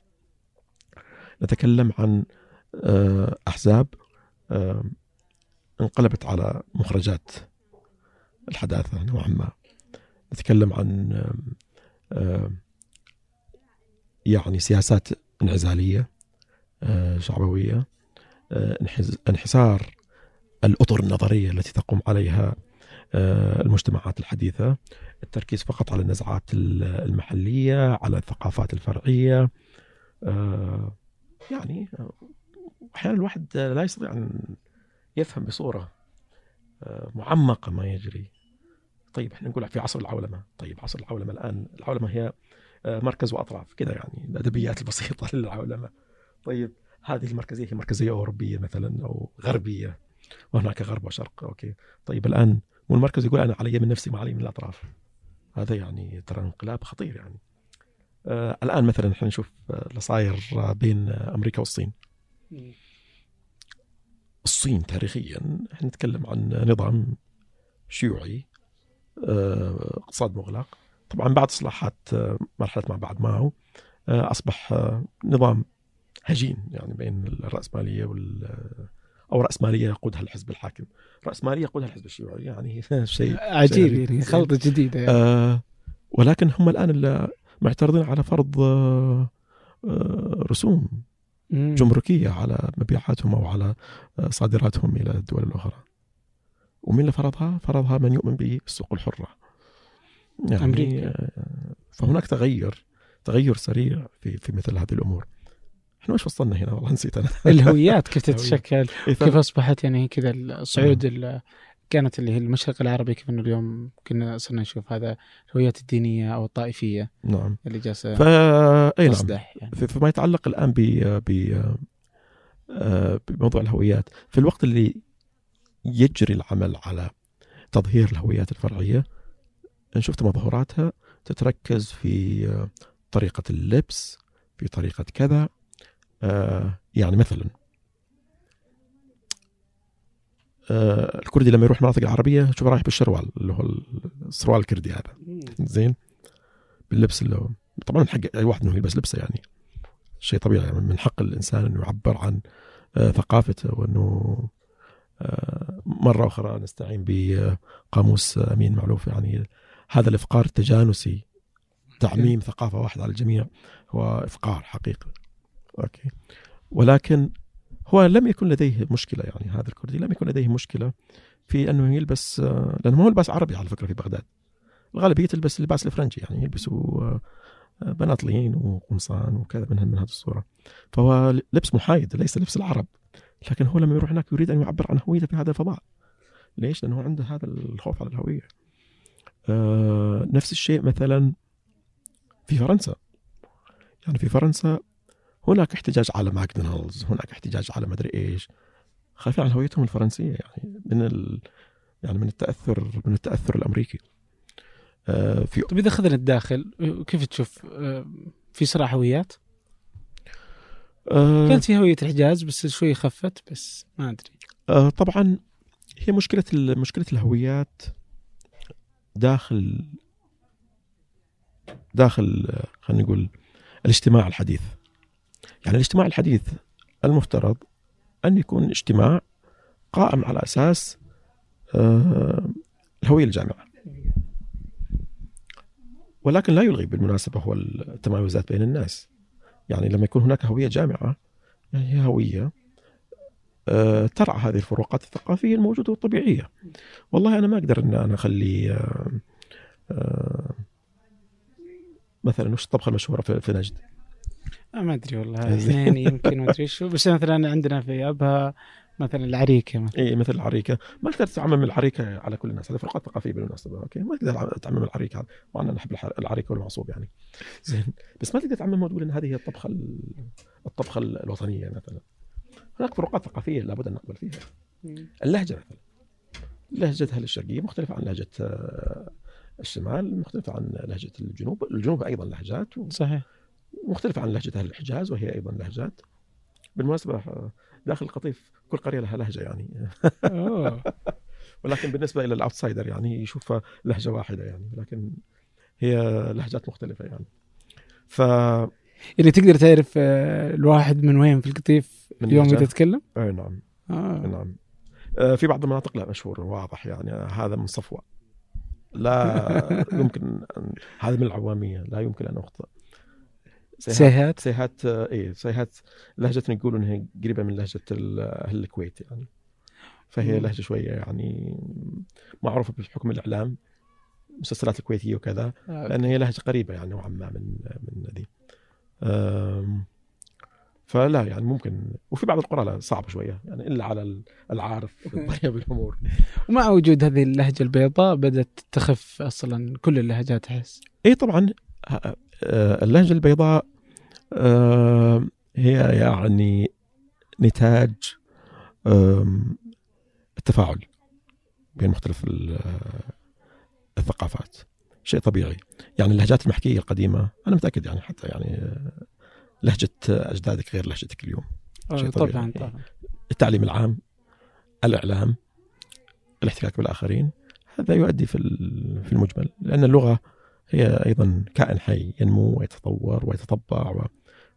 نتكلم عن أحزاب انقلبت على مخرجات الحداثة نوعا ما. نتكلم عن يعني سياسات انعزالية آه، شعبوية آه، انحسار الأطر النظرية التي تقوم عليها آه، المجتمعات الحديثة التركيز فقط على النزعات المحلية على الثقافات الفرعية يعني أحيانا الواحد لا يستطيع أن يفهم بصورة معمقة ما يجري. طيب إحنا نقول في عصر العولمة. طيب عصر العولمة الآن العولمة هي مركز وأطراف كذا يعني الأدبيات البسيطة للعولمة. طيب هذه المركزية هي مركزية أوروبية مثلا أو غربية وهناك غرب وشرق أوكي. طيب الآن والمركز يقول أنا علي من نفسي ما علي من الأطراف. هذا يعني ترى انقلاب خطير يعني. آه الآن مثلا إحنا نشوف آه، اللي صاير بين أمريكا والصين. الصين تاريخيا إحنا نتكلم عن نظام شيوعي آه، اقتصاد مغلق. طبعا بعد إصلاحات آه، مرحله ما بعد ماو آه، أصبح نظام هجين يعني بين الرأسمالية وال أو رأسمالية يقودها الحزب الحاكم، رأسمالية يقودها الحزب الشيوعي يعني شيء عجيب يعني خلطة جديدة يعني. آه ولكن هم الآن معترضين على فرض آه رسوم جمركية على مبيعاتهم أو على صادراتهم إلى الدول الأخرى. ومن اللي فرضها؟ فرضها من يؤمن بالسوق الحرة. يعني أمريكا آه، فهناك تغير تغير سريع في في مثل هذه الأمور. إحنا وش وصلنا هنا والله نسيت أنا الهويات كيف تتشكل كيف أصبحت يعني كذا الصعود كانت اللي هي المشرق العربي كيف إنه اليوم كنا صرنا نشوف هذا الهويات الدينية أو الطائفية نعم اللي جالسة فا أي نعم يعني. فيما يتعلق الآن ب ب آه، بموضوع الهويات في الوقت اللي يجري العمل على تظهير الهويات الفرعية. نشوف تظاهراتها تتركز في آه، طريقة اللبس في طريقة كذا آه، يعني مثلا آه الكردي لما يروح المناطق العربية شوف رايح بالشروال اللي هو السروال الكردي هذا. زين؟ باللبس اللي هو طبعا حق أي واحد إنه يلبس لبسه يعني. شيء طبيعي يعني من حق الإنسان إنه يعبر عن ثقافته وإنه آه مرة أخرى نستعين بقاموس أمين معلوف يعني هذا الإفقار التجانسي تعميم ثقافة واحدة على الجميع هو إفقار حقيقي. أوكي. ولكن هو لم يكن لديه مشكلة يعني هذا الكردي لم يكن لديه مشكلة في أنه يلبس لأنه ما هو لباس عربي على فكرة في بغداد. الغالبية تلبس اللباس الفرنجي يعني يلبسوا بناطلين وقمصان وكذا من من هذه الصورة. فهو لبس محايد ليس لبس العرب. لكن هو لما يروح هناك يريد أن يعبر عن هويته في هذا الفضاء. ليش؟ لأنه عنده هذا الخوف على الهوية. آه نفس الشيء مثلا في فرنسا. يعني في فرنسا هناك احتجاج على ماكدونالدز هناك احتجاج على مدري إيش. خايفين على هويتهم الفرنسية يعني من ال... يعني من التأثر من التأثر الأمريكي. آه في طيب إذا أخذنا الداخل كيف تشوف؟ آه في صراع هويات؟ آه كانت في هوية الحجاز بس شوي خفت بس ما أدري. آه طبعا هي مشكلة مشكلة الهويات داخل داخل خلينا نقول الاجتماع الحديث. يعني الاجتماع الحديث المفترض أن يكون اجتماع قائم على أساس آه، الهوية الجامعة. ولكن لا يلغي بالمناسبة هو التمايزات بين الناس. يعني لما يكون هناك هوية جامعة. يعني هي هوية آه، ترعى هذه الفروقات الثقافية الموجودة والطبيعية. والله أنا ما أقدر أن أنا أخلي آه، مثلا وش الطبخة المشهورة في نجد؟ ما أدري والله اثنين يمكن ما أدري شو. بس مثلا عندنا في أبها مثلا العريكة مثلا. اي مثل العريكة. ما تقدر تعمم العريكة على كل الناس. هذه فروقات ثقافيه بالمناسبه أوكي؟ ما تقدر تعمم العريكة مع ان نحب العريكة والمعصوب يعني. زين. بس ما تقدر تعممها وتقول إن هذه هي الطبخة الطبخة الوطنية مثلا. هناك فروقات ثقافية لابد أن نقبل فيها. اللهجة مثلا. لهجة أهل الشرقية مختلفة عن لهجة آه، الشمال مختلفة عن لهجة الجنوب. الجنوب أيضا لهجات و... صحيح. مختلفة عن لهجة أهل الحجاز وهي أيضا لهجات. بالمناسبة داخل القطيف كل قرية لها لهجة يعني. ولكن بالنسبة إلى الأوتسايدر يعني يشوفها لهجة واحدة يعني لكن هي لهجات مختلفة يعني. ف يعني تقدر تعرف آه، الواحد من وين في القطيف من اليوم إذا تتكلم؟ أي نعم. آه. نعم. آه، في بعض المناطق لا مشهور واضح يعني هذا من صفوة. لا يمكن هذا من العوامية لا يمكن أن أخطئ سيهات سيهات اي سيهات لهجتنا يقولون إنها قريبة من لهجة أهل الكويت يعني. فهي لهجة شوية يعني معروفة بحكم الإعلام المسلسلات الكويتية وكذا آه. لأن هي لهجة قريبة يعني نوعا ما من من ذي. فلا يعني ممكن وفي بعض القرى لا صعب شوية يعني إلا على العارف بالامور ومع وجود هذه اللهجة البيضاء بدأت تخف أصلا كل اللهجات أحس. اي طبعا آه، اللهجة البيضاء آه، هي يعني نتاج التفاعل بين مختلف ال- الثقافات. شيء طبيعي. يعني اللهجات المحكية القديمة أنا متأكد يعني حتى يعني لهجة أجدادك غير لهجتك اليوم. آه، شيء طبيعي. طبعا طبعا. التعليم العام الإعلام الاحتكاك بالآخرين هذا يؤدي في في المجمل. لأن اللغة هي أيضا كائن حي ينمو ويتطور ويتطبع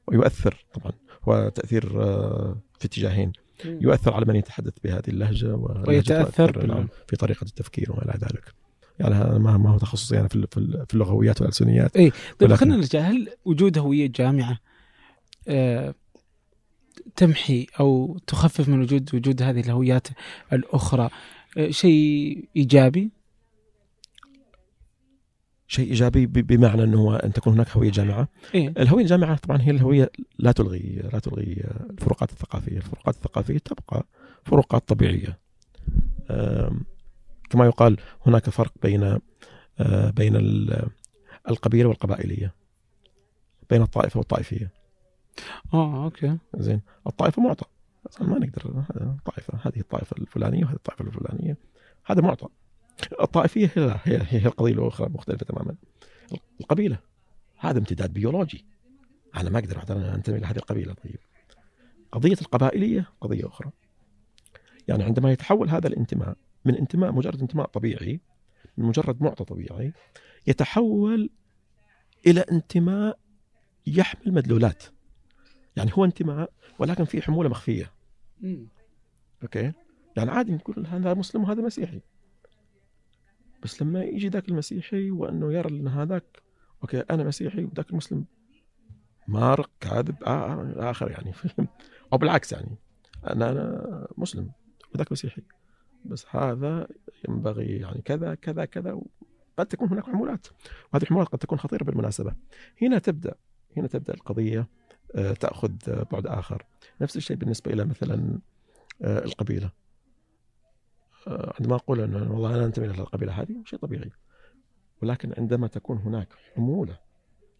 ويؤثر طبعا. هو تأثير آه، في اتجاهين. يؤثر على من يتحدث بهذه اللهجة واللهجة ويتأثر نعم، في طريقة التفكير وما إلى ذلك. يعني ما ما هو تخصصي أنا في ال- في ال- في اللغويات والألسنيات. طيب ولكن- خلينا نرجع. هل وجود هوية جامعة آه، تمحي أو تخفف من وجود وجود هذه الهويات الأخرى آه، شيء إيجابي؟ شيء إيجابي بمعنى إنه هو أن تكون هناك هوية جامعة إيه الهوية الجامعة طبعا هي الهوية لا تلغي لا تلغي الفروقات الثقافية، الفروقات الثقافية تبقى فروقات طبيعية. كما يقال هناك فرق بين بين ال- القبيلة والقبائلية. بين الطائفة والطائفية، آه أوكي زين، الطائفة معطى ما نقدر هذا طائفه هذه الطائفة الفلانية وهذه الطائفة الفلانية هذا معطى. الطائفية هي لا هي هي القضية الأخرى مختلفة تماما. القبيلة هذا امتداد بيولوجي. أنا ما أقدر مثلا أنتمي لهذه القبيلة طيب. قضية القبائلية قضية أخرى. يعني عندما يتحول هذا الانتماء من انتماء مجرد انتماء طبيعي من مجرد معطى طبيعي يتحول إلى انتماء يحمل مدلولات. يعني هو انتماء ولكن فيه حمولة مخفية. okay؟ يعني عادي نقول هذا مسلم وهذا مسيحي. بس لما يجي ذاك المسيحي وأنه يرى إن هذاك أوكي أنا مسيحي وذاك المسلم مارق كاذب آ- اخر يعني أو بالعكس يعني أنا أنا مسلم وذاك مسيحي. بس هذا ينبغي يعني كذا كذا كذا قد تكون هناك حمولات. وهذه الحمولات قد تكون خطيرة بالمناسبة. هنا تبدأ هنا تبدأ القضية آه، تأخذ آه، بعد آخر. نفس الشيء بالنسبة إلى مثلا آه، القبيلة. آه، عندما أقول انه والله أنا أنتمي إلى القبيلة هذه شيء طبيعي. ولكن عندما تكون هناك حمولة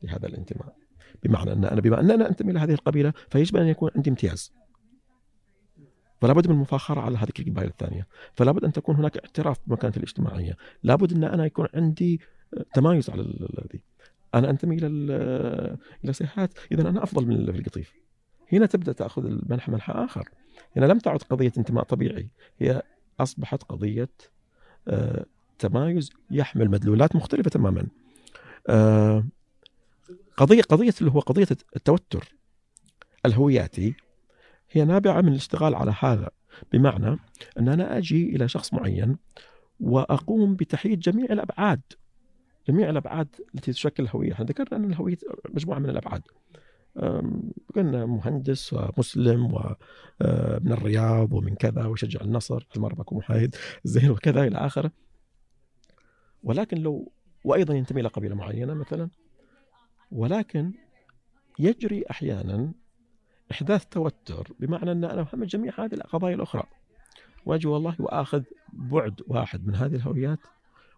لهذا الانتماء بمعنى أن أنا بما ان أنا انتمي إلى هذه القبيلة فيجب أن يكون عندي امتياز. فلا بد من المفاخره على هذه القبائل الثانية. فلا بد أن تكون هناك اعتراف بمكانتي الاجتماعية. لا بد أن أنا يكون عندي تمايز على ال- الذي. أنا أنتمي إلى ال- إلى سيحات اذا أنا أفضل من القطيف. هنا تبدأ تأخذ المنحى منحى آخر. هنا لم تعد قضية انتماء طبيعي. هي أصبحت قضية آه، تمايز يحمل مدلولات مختلفة تماما آه، قضية قضية اللي هو قضية التوتر الهوياتي هي نابعة من الاشتغال على هذا بمعنى أن أنا أجي إلى شخص معين وأقوم بتحييد جميع الأبعاد جميع الأبعاد التي تشكل الهوية، إحنا ذكرنا أن الهوية مجموعة من الأبعاد. قلنا مهندس ومسلم ومن الرياض ومن كذا ويشجع النصر المرة بكون محايد زين وكذا إلى آخره. ولكن لو وأيضا ينتمي إلى قبيلة معينة مثلا ولكن يجري أحيانا إحداث توتر بمعنى أن أنا اهم جميع هذه القضايا الأخرى وأجي والله وأخذ بعد واحد من هذه الهويات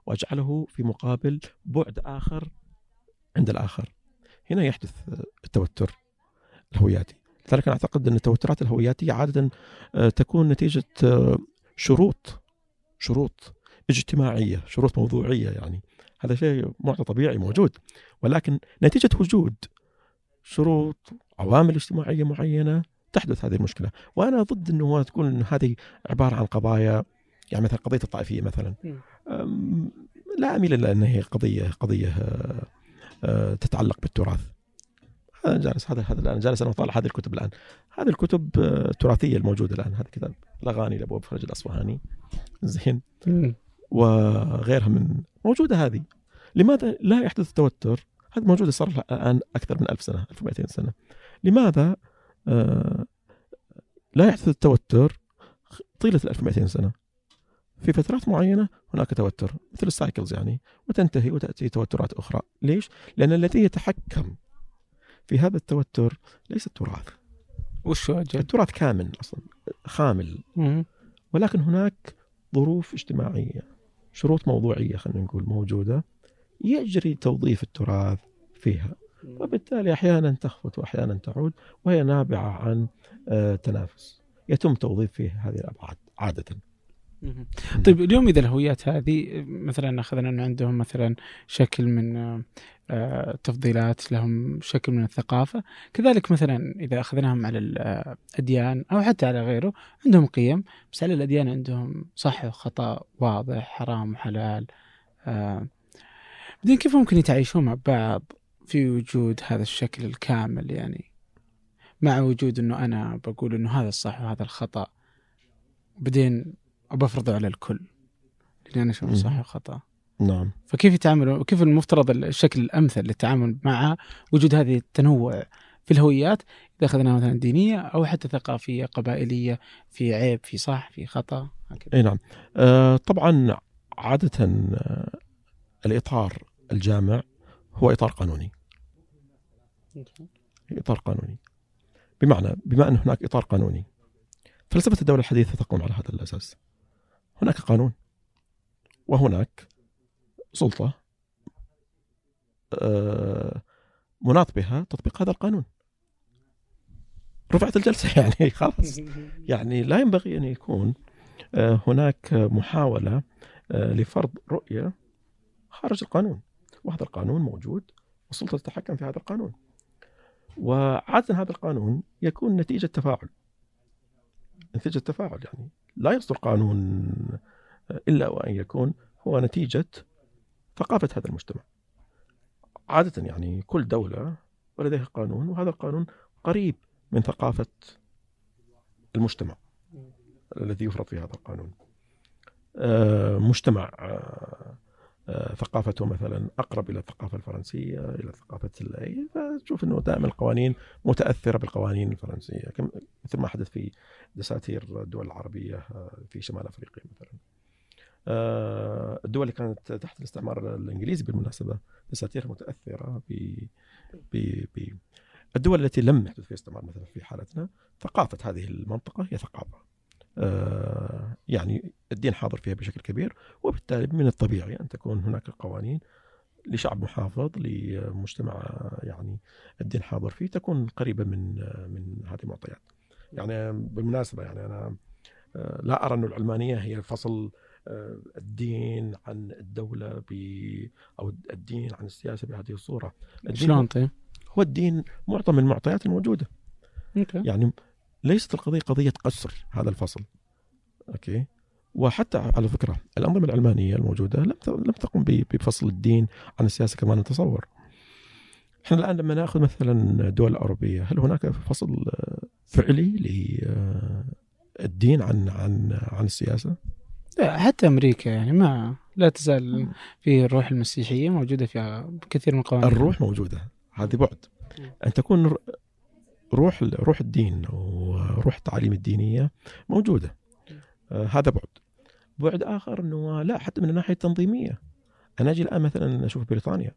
وأجعله في مقابل بعد آخر عند الآخر هنا يحدث التوتر الهوياتي. لذلك أنا أعتقد أن التوترات الهوياتية عادة آه، تكون نتيجة آه، شروط شروط اجتماعية شروط موضوعية يعني. هذا شيء معطى طبيعي موجود. ولكن نتيجة وجود شروط عوامل اجتماعية معينة تحدث هذه المشكلة. وأنا ضد إنه هو تكون إن هذه عبارة عن قضايا يعني مثلا قضية الطائفية مثلا. لا أميل إلى إن هي قضية قضية آه، آه، تتعلق بالتراث. أنا جالس هذا هذا الآن جالس أنا أطالع هذه الكتب الآن. هذه الكتب آه، التراثيه الموجودة الآن. هذا كتاب الأغاني لأبو فرج الاصفهاني زين. وغيرها من موجودة هذه. لماذا لا يحدث توتر؟ هذا موجود صار الآن أكثر من ألف سنة 1200 سنة. لماذا آه، لا يحدث التوتر طيلة ال 1200 سنة؟ في فترات معينة هناك توتر مثل ال cycles يعني وتنتهي وتأتي توترات أخرى ليش لأن الذي يتحكم في هذا التوتر ليس التراث وش أجل؟ التراث كامل أصلا خامل مم. ولكن هناك ظروف اجتماعية شروط موضوعية خلينا نقول موجودة يجري توظيف التراث فيها وبالتالي أحيانا تخفت واحيانا تعود وهي نابعة عن آه، تنافس يتم توظيف فيه هذه الأبعاد عادة مهم. طيب اليوم إذا الهويات هذه مثلا أخذنا إنه عندهم مثلا شكل من آه، تفضيلات لهم شكل من الثقافة. كذلك مثلا إذا أخذناهم على الاديان أو حتى على غيره عندهم قيم. بس على الأديان عندهم صح وخطأ واضح حرام وحلال آه، بعدين كيف ممكن يتعايشون مع بعض في وجود هذا الشكل الكامل يعني؟ مع وجود إنه أنا بقول إنه هذا الصح وهذا الخطأ. بعدين بفرضه على الكل. لأني أنا اشوفه صح وخطأ. نعم. فكيف يتعاملوا؟ كيف المفترض الشكل الأمثل للتعامل مع وجود هذه التنوع في الهويات؟ إذا أخذناها مثلا دينية أو حتى ثقافية قبائلية في عيب في صح في خطأ هكذا. أي نعم. آه طبعا عادة آه الإطار الجامع هو إطار قانوني. إطار قانوني. بمعنى بما أن هناك إطار قانوني فلسفة الدولة الحديثة تقوم على هذا الأساس. هناك قانون وهناك سلطة آه، مناط بها تطبيق هذا القانون. رفعت الجلسة يعني خلاص. يعني لا ينبغي أن يكون آه، هناك محاولة آه، لفرض رؤية خارج القانون. وهذا القانون موجود والسلطة تتحكم في هذا القانون. وعادة هذا القانون يكون نتيجة تفاعل. نتيجة تفاعل يعني لا يصدر قانون إلا وأن يكون هو نتيجة ثقافة هذا المجتمع. عادة يعني كل دولة ولديها قانون وهذا القانون قريب من ثقافة المجتمع الذي يفرض في هذا القانون. آه، مجتمع آه، ثقافته مثلا أقرب إلى الثقافة الفرنسية إلى ثقافة الاي فتشوف إنه دائما القوانين متأثرة بالقوانين الفرنسية مثل ما حدث في دساتير الدول العربية في شمال أفريقيا مثلا. آه، الدول اللي كانت تحت الاستعمار الإنجليزي بالمناسبة دساتيرها متأثرة ب ب الدول التي لم يحدث فيها استعمار مثلا في حالتنا ثقافة هذه المنطقة هي ثقافة يعني الدين حاضر فيها بشكل كبير وبالتالي من الطبيعي أن تكون هناك قوانين لشعب محافظ لمجتمع يعني الدين حاضر فيه تكون قريبة من من هذه المعطيات. يعني بالمناسبة يعني أنا آه، لا أرى أن العلمانية هي فصل آه، الدين عن الدولة ب أو الدين عن السياسة بهذه الصورة. شلون طيب؟ هو الدين معطى من المعطيات الموجودة. okay يعني ليست القضية قضية قصر هذا الفصل. okay؟ وحتى على فكرة الانظمه العلمانيه الموجودة لم لم تقم بفصل الدين عن السياسة كما نتصور. إحنا الآن لما نأخذ مثلا الدول الاوروبيه هل هناك فصل فعلي للدين عن عن عن السياسة؟ لا حتى أمريكا يعني ما لا تزال في الروح المسيحية موجودة فيها كثير من القوانين الروح موجودة هذه بعد. أن تكون روح روح الدين وروح التعاليم الدينية موجودة. آه هذا بعد. بعد آخر إنه لا حتى من الناحية التنظيمية. أنا أجي الآن مثلا أشوف بريطانيا.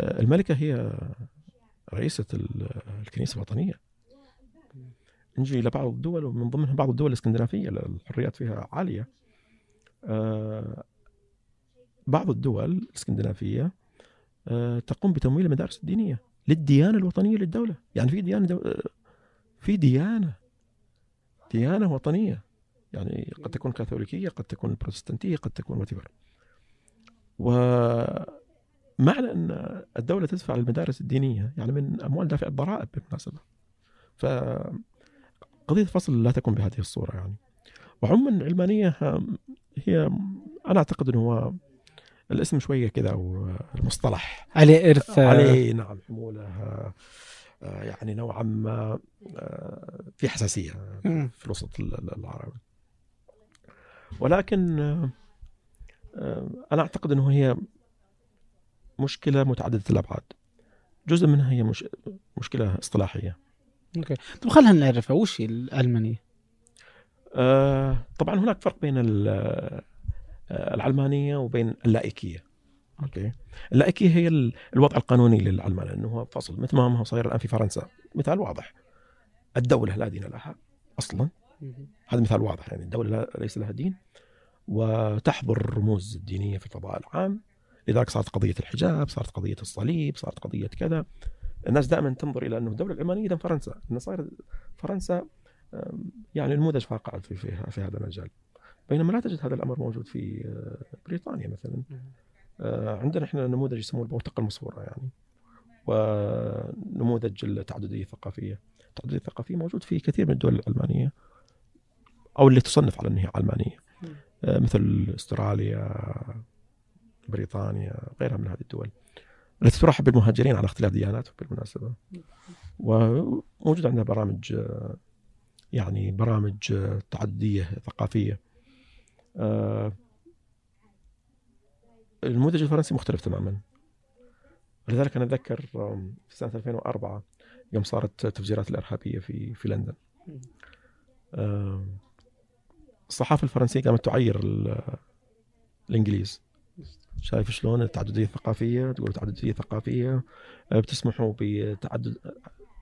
آه الملكة هي رئيسة الكنيسة الوطنية. نجي إلى بعض الدول ومن ضمنها بعض الدول الإسكندنافية الحريات فيها عالية. آه بعض الدول الإسكندنافية تقوم بتمويل المدارس الدينية. للديانة الوطنية للدولة. يعني في ديانة دو... في ديانة ديانة وطنية. يعني قد تكون كاثوليكية قد تكون بروتستانتية قد تكون وتبر ومعنى أن الدولة تدفع للمدارس الدينية يعني من أموال دافع الضرائب بالمناسبة. ف قضية الفصل لا تكون بهذه الصورة يعني. وعموما العلمانيه هي أنا أعتقد إنه هو الاسم شوية كذا والمصطلح عليه إرث. عليه نعم حمولة آه، يعني نوعا ما آه، في حساسية في الوسط العربي. ولكن آه، أنا أعتقد إنه هي مشكلة متعددة الأبعاد. جزء منها هي مش مشكلة اصطلاحية. أوكي. طب خلينا نعرفها وش هي العلمانيه؟ آه طبعا هناك فرق بين العلمانية وبين اللائكية. أوكي؟ اللائكية هي الوضع القانوني للعلمانه إنه هو فصل مثل ما هو صاير الآن في فرنسا. مثال واضح. الدولة لا دين لها أصلا. هذا مثال واضح يعني الدولة ليس لها دين. وتحضر الرموز الدينية في الفضاء العام. لذلك صارت قضية الحجاب صارت قضية الصليب صارت قضية كذا. الناس دائما تنظر إلى أنه الدولة العلمانية اذا فرنسا. انه صاير فرنسا يعني نموذج فاقع في, في, في هذا المجال. بينما لا تجد هذا الأمر موجود في آه، بريطانيا مثلا. آه، عندنا إحنا نموذج يسموه البوتقه المصوره يعني ونموذج التعددية الثقافية. التعددية الثقافية موجود في كثير من الدول العلمانيه أو اللي تصنف على أنها علمانيه آه، مثل أستراليا بريطانيا غيرها من هذه الدول. التي ترحب بالمهاجرين على اختلاف دياناتهم بالمناسبة. وموجود عندنا برامج يعني برامج تعددية ثقافية. النموذج الفرنسي مختلف تماما. لذلك أنا أتذكر في سنة 2004 يوم صارت التفجيرات الإرهابية في في لندن. الصحافة الفرنسية قامت تعير الإنجليز. شايف شلون؟ التعددية الثقافية تقول تعدديه ثقافيه آه، بتسمحوا بتعدد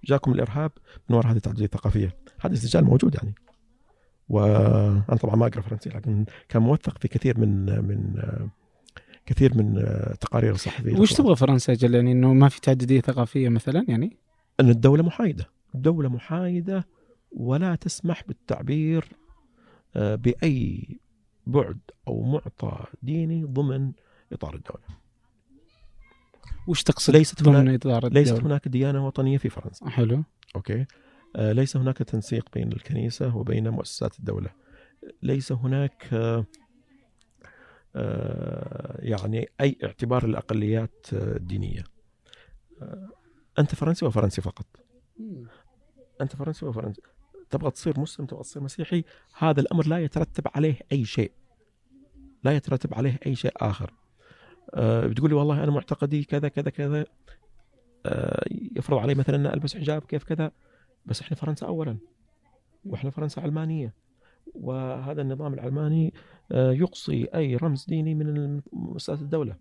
جاكم الإرهاب من وراء هذه التعددية الثقافية. هذا السجال موجود يعني. وأنا طبعا ما أقرأ فرنسي لكن كان موثق في كثير من من كثير من آه، تقارير الصحفية وش تبغى فرنسا أجل يعني إنه ما في تعدديه ثقافية مثلا يعني؟ إن الدولة محايدة، الدولة محايدة ولا تسمح بالتعبير آه، بأي بعد أو معطى ديني ضمن إطار الدولة. وش تقصد ليست ضمن إطار الدولة؟ ليست هناك ديانة وطنية في فرنسا. حلو. أوكي. آه، ليس هناك تنسيق بين الكنيسة وبين مؤسسات الدولة. ليس هناك آه، يعني أي اعتبار للأقليات الدينية. أنت فرنسي وفرنسي فقط. أنت فرنسي وفرنسي تبغى تصير مسلم تبغى تصير مسيحي هذا الأمر لا يترتب عليه أي شيء لا يترتب عليه أي شيء آخر أه بتقول لي والله أنا معتقدي كذا كذا كذا يفرض علي مثلا أن ألبس حجاب كيف كذا بس إحنا فرنسا اولا. وإحنا فرنسا علمانيه وهذا النظام العلماني أه يقصي أي رمز ديني من مؤسسات الدولة.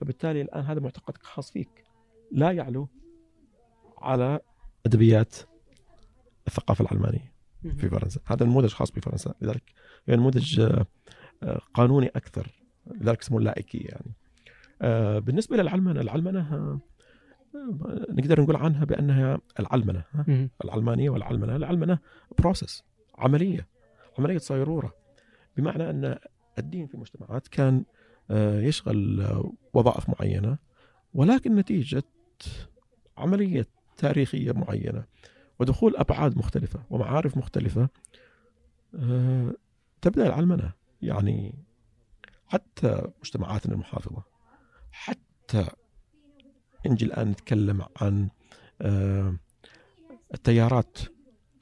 فبالتالي الآن هذا معتقدك خاص فيك. لا يعلو على أدبيات الثقافة العلمانيه في فرنسا. هذا نموذج خاص بفرنسا. لذلك يعني نموذج آه، آه، قانوني أكثر. لذلك اسمه اللائكيه يعني. آه، بالنسبة للعلمنه العلمنه نقدر نقول عنها بأنها العلمنة العلمانية والعلمنة. العلمنة بروسس عملية عملية صيرورة. بمعنى أن الدين في المجتمعات كان يشغل وظائف معينة ولكن نتيجة عملية تاريخية معينة ودخول أبعاد مختلفة ومعارف مختلفة آه، تبدأ العلمنة. يعني حتى مجتمعاتنا المحافظة حتى نجي الآن نتكلم عن آه، التيارات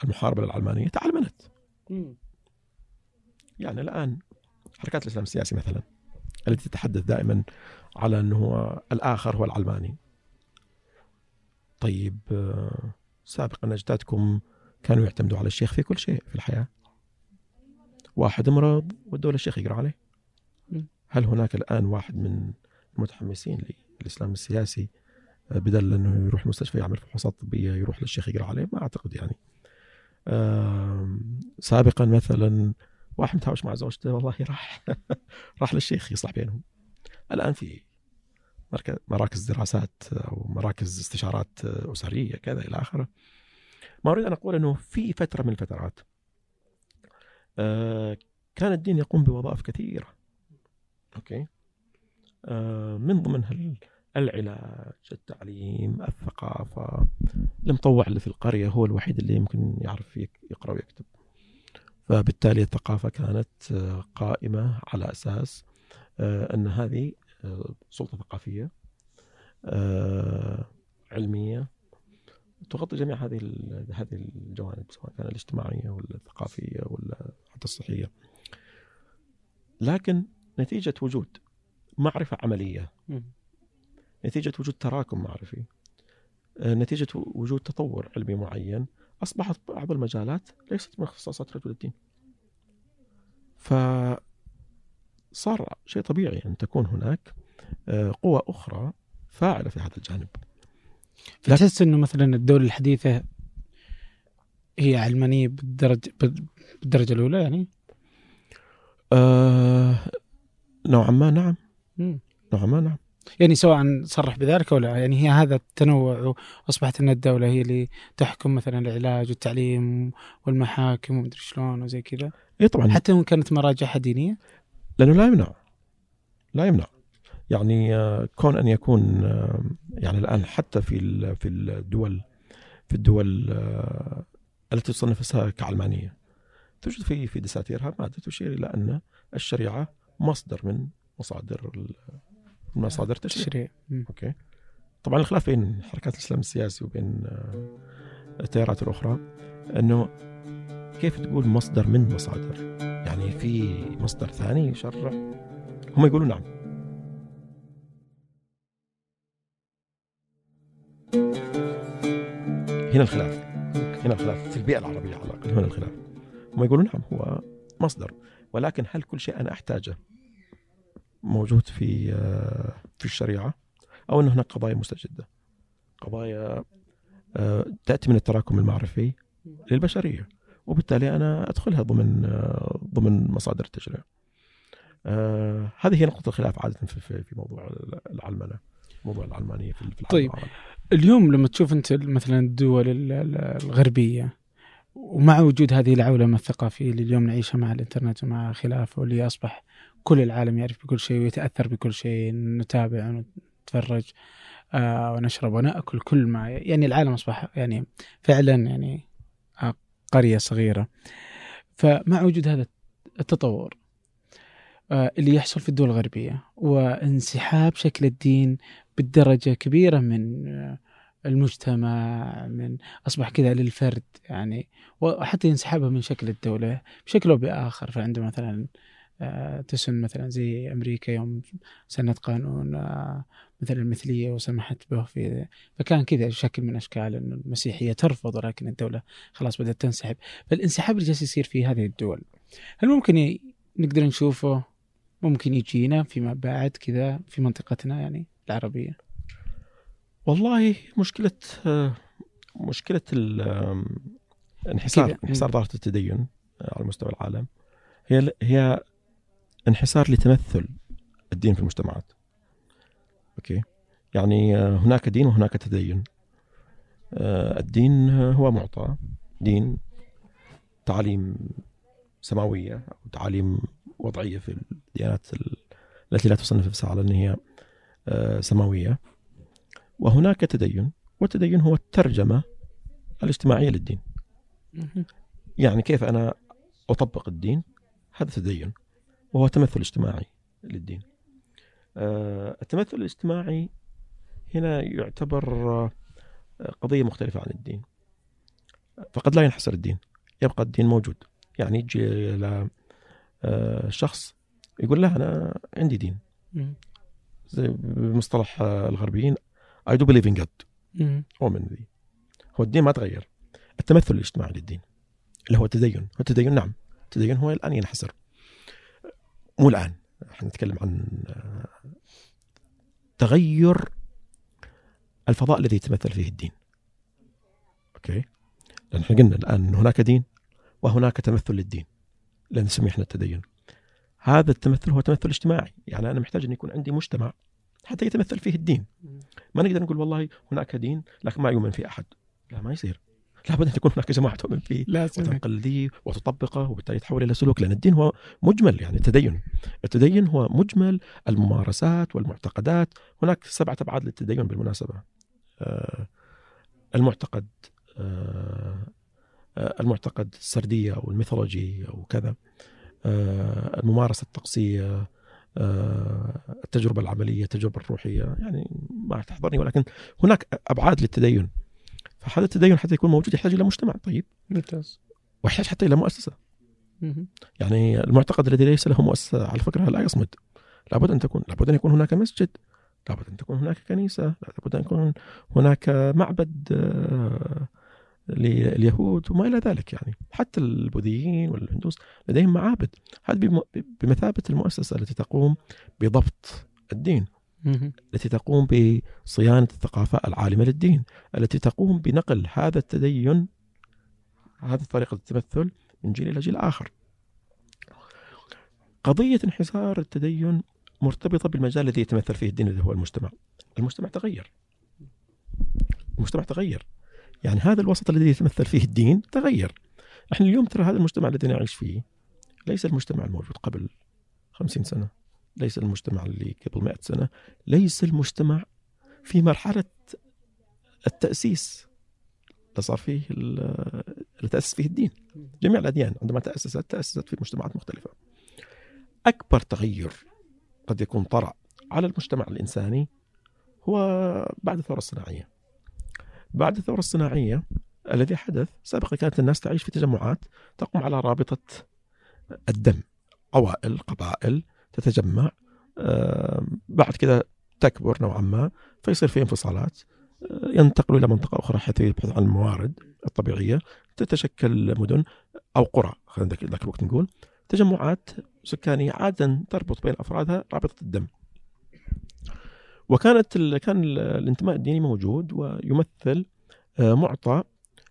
المحاربة للعلمانية تعلمنت. يعني الآن حركات الإسلام السياسي مثلا التي تتحدث دائما على أنه الآخر هو العلماني. طيب آه، سابقا أجدادكم كانوا يعتمدوا على الشيخ في كل شيء في الحياة. واحد مرض ودوا الشيخ يقرأ عليه. هل هناك الآن واحد من المتحمسين للإسلام السياسي بدل أنه يروح المستشفى يعمل فحوصات طبية يروح للشيخ يقرأ عليه ما أعتقد يعني. سابقا مثلا واحد متهاوش مع زوجته والله راح راح للشيخ يصلح بينهم. الآن في مراكز دراسات أو مراكز استشارات أسرية كذا إلى آخره. ما أريد أن أقول إنه في فترة من الفترات آه، كان الدين يقوم بوظائف كثيرة. أوكي؟ آه، من ضمنها العلاج التعليم الثقافة. المطوع اللي في القرية هو الوحيد اللي يمكن يعرف يقرأ ويكتب. فبالتالي الثقافة كانت آه، قائمة على أساس أن هذه سلطة ثقافية آه، علمية. تغطي جميع هذه هذه الجوانب سواء كان الاجتماعية ولا الثقافية ولا حتى الصحية. لكن نتيجة وجود معرفة عملية. نتيجة وجود تراكم معرفي آه، نتيجة وجود تطور علمي معين أصبحت بعض المجالات ليست من اختصاصات رجل الدين. ف صار شيء طبيعي أن تكون هناك آه، قوى أخرى فاعلة في هذا الجانب فتحس أنه مثلا الدولة الحديثة هي علمانية بالدرجة بالدرجة الأولى يعني؟ آه نوعا ما نعم مم. نوعا ما نعم يعني سواء صرح بذلك أو لا يعني هي هذا التنوع واصبحت إن الدولة هي اللي تحكم مثلا العلاج والتعليم والمحاكم ومدري شلون وزي كذا. اي طبعا. حتى وان كانت مراجعها دينية. لأنه لا يمنع. لا يمنع. يعني آه، كون أن يكون آه، يعني الآن حتى في في الدول في الدول آه، التي تصنف نفسها كعلمانية توجد في في دساتيرها ماده تشير إلى أن الشريعة مصدر من مصادر مصادر تشريع. أوكي. طبعا الخلاف بين حركات الإسلام السياسي وبين آه، التيارات الأخرى إنه كيف تقول مصدر من مصادر؟ يعني في مصدر ثاني يشرع؟ هم يقولون نعم. هنا الخلاف. هنا الخلاف في البيئة العربية على الأقل. هنا الخلاف. هم يقولون نعم هو مصدر. ولكن هل كل شيء أنا أحتاجه موجود في آه، في الشريعة أو أن هناك قضايا مستجدة قضايا آه، تأتي من التراكم المعرفي للبشرية وبالتالي أنا أدخلها ضمن آه، ضمن مصادر التشريع هذه هي نقطة الخلاف عادة في موضوع العلمنة موضوع العلمانية في العالم طيب. العربي. اليوم لما تشوف أنت مثلا الدول ال- ال- الغربية ومع وجود هذه العولمة الثقافية اللي اليوم نعيشها مع الإنترنت ومع خلافه واللي أصبح كل العالم يعرف بكل شيء ويتأثر بكل شيء نتابع ونتفرج آه ونشرب ونأكل كل ما يعني العالم أصبح يعني فعلا يعني قرية صغيرة. فمع وجود هذا التطور آه اللي يحصل في الدول الغربية وانسحاب شكل الدين بدرجه كبيرة من آه، المجتمع من أصبح كذا للفرد يعني وحتى انسحابها من شكل الدولة بشكل أو بآخر. فعنده مثلا تسن مثلا زي أمريكا يوم سنت قانون آه، مثلا المثلية وسمحت به في فكان كذا شكل من أشكال إنه المسيحية ترفض ولكن الدولة خلاص بدأت تنسحب. فالانسحاب اللي جالس يصير في هذه الدول هل ممكن نقدر نشوفه؟ ممكن يجينا فيما بعد كذا في منطقتنا يعني العربية؟ والله مشكلة آه، آم، انحسار. انحسار ظاهرة التدين آه، على مستوى العالم. هي هي انحسار لتمثل الدين في المجتمعات. أوكي؟ يعني آه، هناك دين وهناك تدين. آه، الدين هو معطى دين تعاليم سماوية أو تعاليم وضعية في الديانات ال- التي لا تصنف نفسها على آه، سماوية وهناك تدين والتدين هو الترجمة الاجتماعية للدين. يعني كيف أنا أطبق الدين هذا تدين وهو تمثل اجتماعي للدين. آه، التمثل الاجتماعي هنا يعتبر آه، قضية مختلفة عن الدين. فقد لا ينحصر الدين يبقى الدين موجود. يعني يجي إلى آه، شخص يقول له أنا عندي دين. زي بمصطلح الغربيين I do believe in God. أؤمن به هو الدين ما تغير. التمثل الاجتماعي للدين اللي هو التدين. هو التدين نعم. التدين هو الآن ينحصر. مو الآن. إحنا نتكلم عن تغير الفضاء الذي يتمثل فيه الدين. أوكي؟ لأن إحنا قلنا الآن هناك دين وهناك تمثل للدين. اللي نسميه إحنا التدين. هذا التمثل هو تمثل اجتماعي. يعني أنا محتاج أن يكون عندي مجتمع حتى يتمثل فيه الدين. ما نقدر نقول والله هناك دين لكن ما يؤمن فيه أحد. لا ما يصير. لابد أن تكون هناك جماعة تؤمن فيه لا وتنقل ذي وتطبقه وبالتالي يتحول إلى سلوك. لأن الدين هو مجمل يعني التدين. التدين هو مجمل الممارسات والمعتقدات. هناك سبعة أبعاد للتدين بالمناسبة. آه، المعتقد آه، آه، المعتقد السردية أو الميثولوجي أو كذا. آه، الممارسة الطقسية التجربة العملية التجربة الروحية. يعني ما تحضرني ولكن هناك أبعاد للتدين. فهذا التدين حتى يكون موجود يحتاج إلى مجتمع. طيب. ممتاز. ويحتاج حتى إلى مؤسسة. مهم. يعني المعتقد الذي ليس له مؤسسة على فكرة لا يصمد. لابد أن تكون لابد أن يكون هناك مسجد. لابد أن تكون هناك كنيسة. لابد أن يكون هناك معبد آه، لليهود وما إلى ذلك يعني. حتى البوذيين والهندوس لديهم معابد. هذه بم- بمثابة المؤسسة التي تقوم بضبط الدين. التي تقوم بصيانة الثقافة العالمة للدين التي تقوم بنقل هذا التدين هذه طريقه التمثل من جيل إلى جيل آخر. قضية انحسار التدين مرتبطة بالمجال الذي يتمثل فيه الدين اللي هو المجتمع. المجتمع تغير. المجتمع تغير. يعني هذا الوسط الذي يتمثل فيه الدين تغير. إحنا اليوم ترى هذا المجتمع الذي نعيش فيه ليس المجتمع الموجود قبل خمسين سنة. ليس المجتمع اللي قبل مئة سنة ليس المجتمع في مرحلة التأسيس. صار فيه تأسس فيه الدين. جميع الأديان عندما تأسست تأسست في مجتمعات مختلفة. أكبر تغير قد يكون طرأ على المجتمع الإنساني هو بعد الثورة الصناعية. بعد الثورة الصناعية الذي حدث سابقا كانت الناس تعيش في تجمعات تقوم على رابطة الدم عوائل قبائل تتجمع بعد كذا تكبر نوعا ما فيصير في انفصالات ينتقلوا إلى منطقة أخرى حتى يبحث عن الموارد الطبيعية تتشكل مدن أو قرى خلينا ذاك الوقت نقول تجمعات سكانية عاده تربط بين أفرادها رابطة الدم. وكانت ال... كان الانتماء الديني موجود ويمثل آه، معطى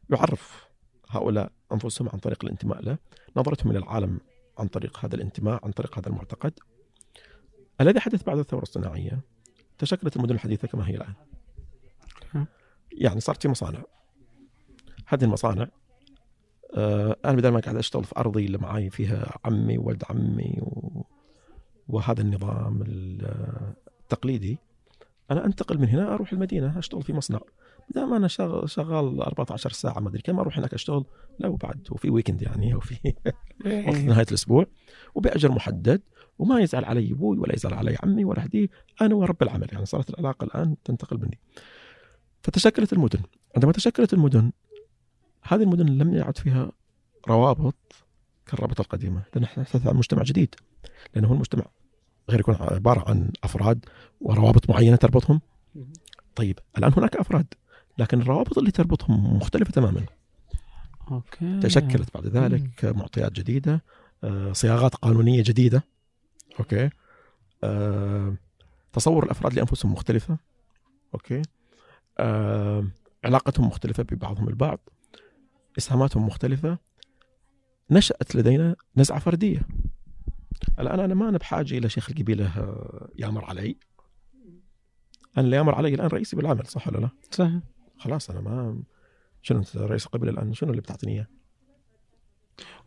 يعرف هؤلاء أنفسهم عن طريق الانتماء له، نظرتهم إلى العالم عن طريق هذا الانتماء، عن طريق هذا المعتقد. الذي حدث بعد الثورة الصناعية تشكلت المدن الحديثة كما هي الآن. يعني صارت في مصانع هذه المصانع آه أنا بدل ما قاعد أشتغل في أرضي اللي معاي فيها عمي وولد عمي و... وهذا النظام التقليدي أنا أنتقل من هنا أروح المدينة أشتغل في مصنع ما أنا شغال, شغال 14 ساعة ما أدري كم أروح هناك أشتغل لا وبعد وفي ويكند يعني وفي إيه. نهاية الأسبوع وبأجر محدد وما يزعل علي أبوي ولا يزعل علي عمي ولا هدي أنا ورب العمل يعني صارت العلاقة الآن تنتقل مني. فتشكلت المدن. عندما تشكلت المدن هذه المدن لم يعد فيها روابط كالرابطة القديمة لأن نحن عن مجتمع جديد. لأنه هو المجتمع غير يكون عبارة عن أفراد وروابط معينة تربطهم. طيب الآن هناك أفراد لكن الروابط اللي تربطهم مختلفة تماما. okay. تشكلت بعد ذلك معطيات جديدة آه، صياغات قانونية جديدة. okay. آه، تصور الأفراد لأنفسهم مختلفة. okay. آه، علاقتهم مختلفة ببعضهم البعض. إسهاماتهم مختلفة. نشأت لدينا نزعة فردية. الآن أنا ما أنا بحاجة إلى شيخ القبيلة آه، يامر علي. أنا اللي يامر علي الآن رئيسي بالعمل صح ولا لا؟ صحيح. خلاص أنا ما شنو أنت رئيس القبيلة الآن؟ شنو اللي بتعطيني إياه؟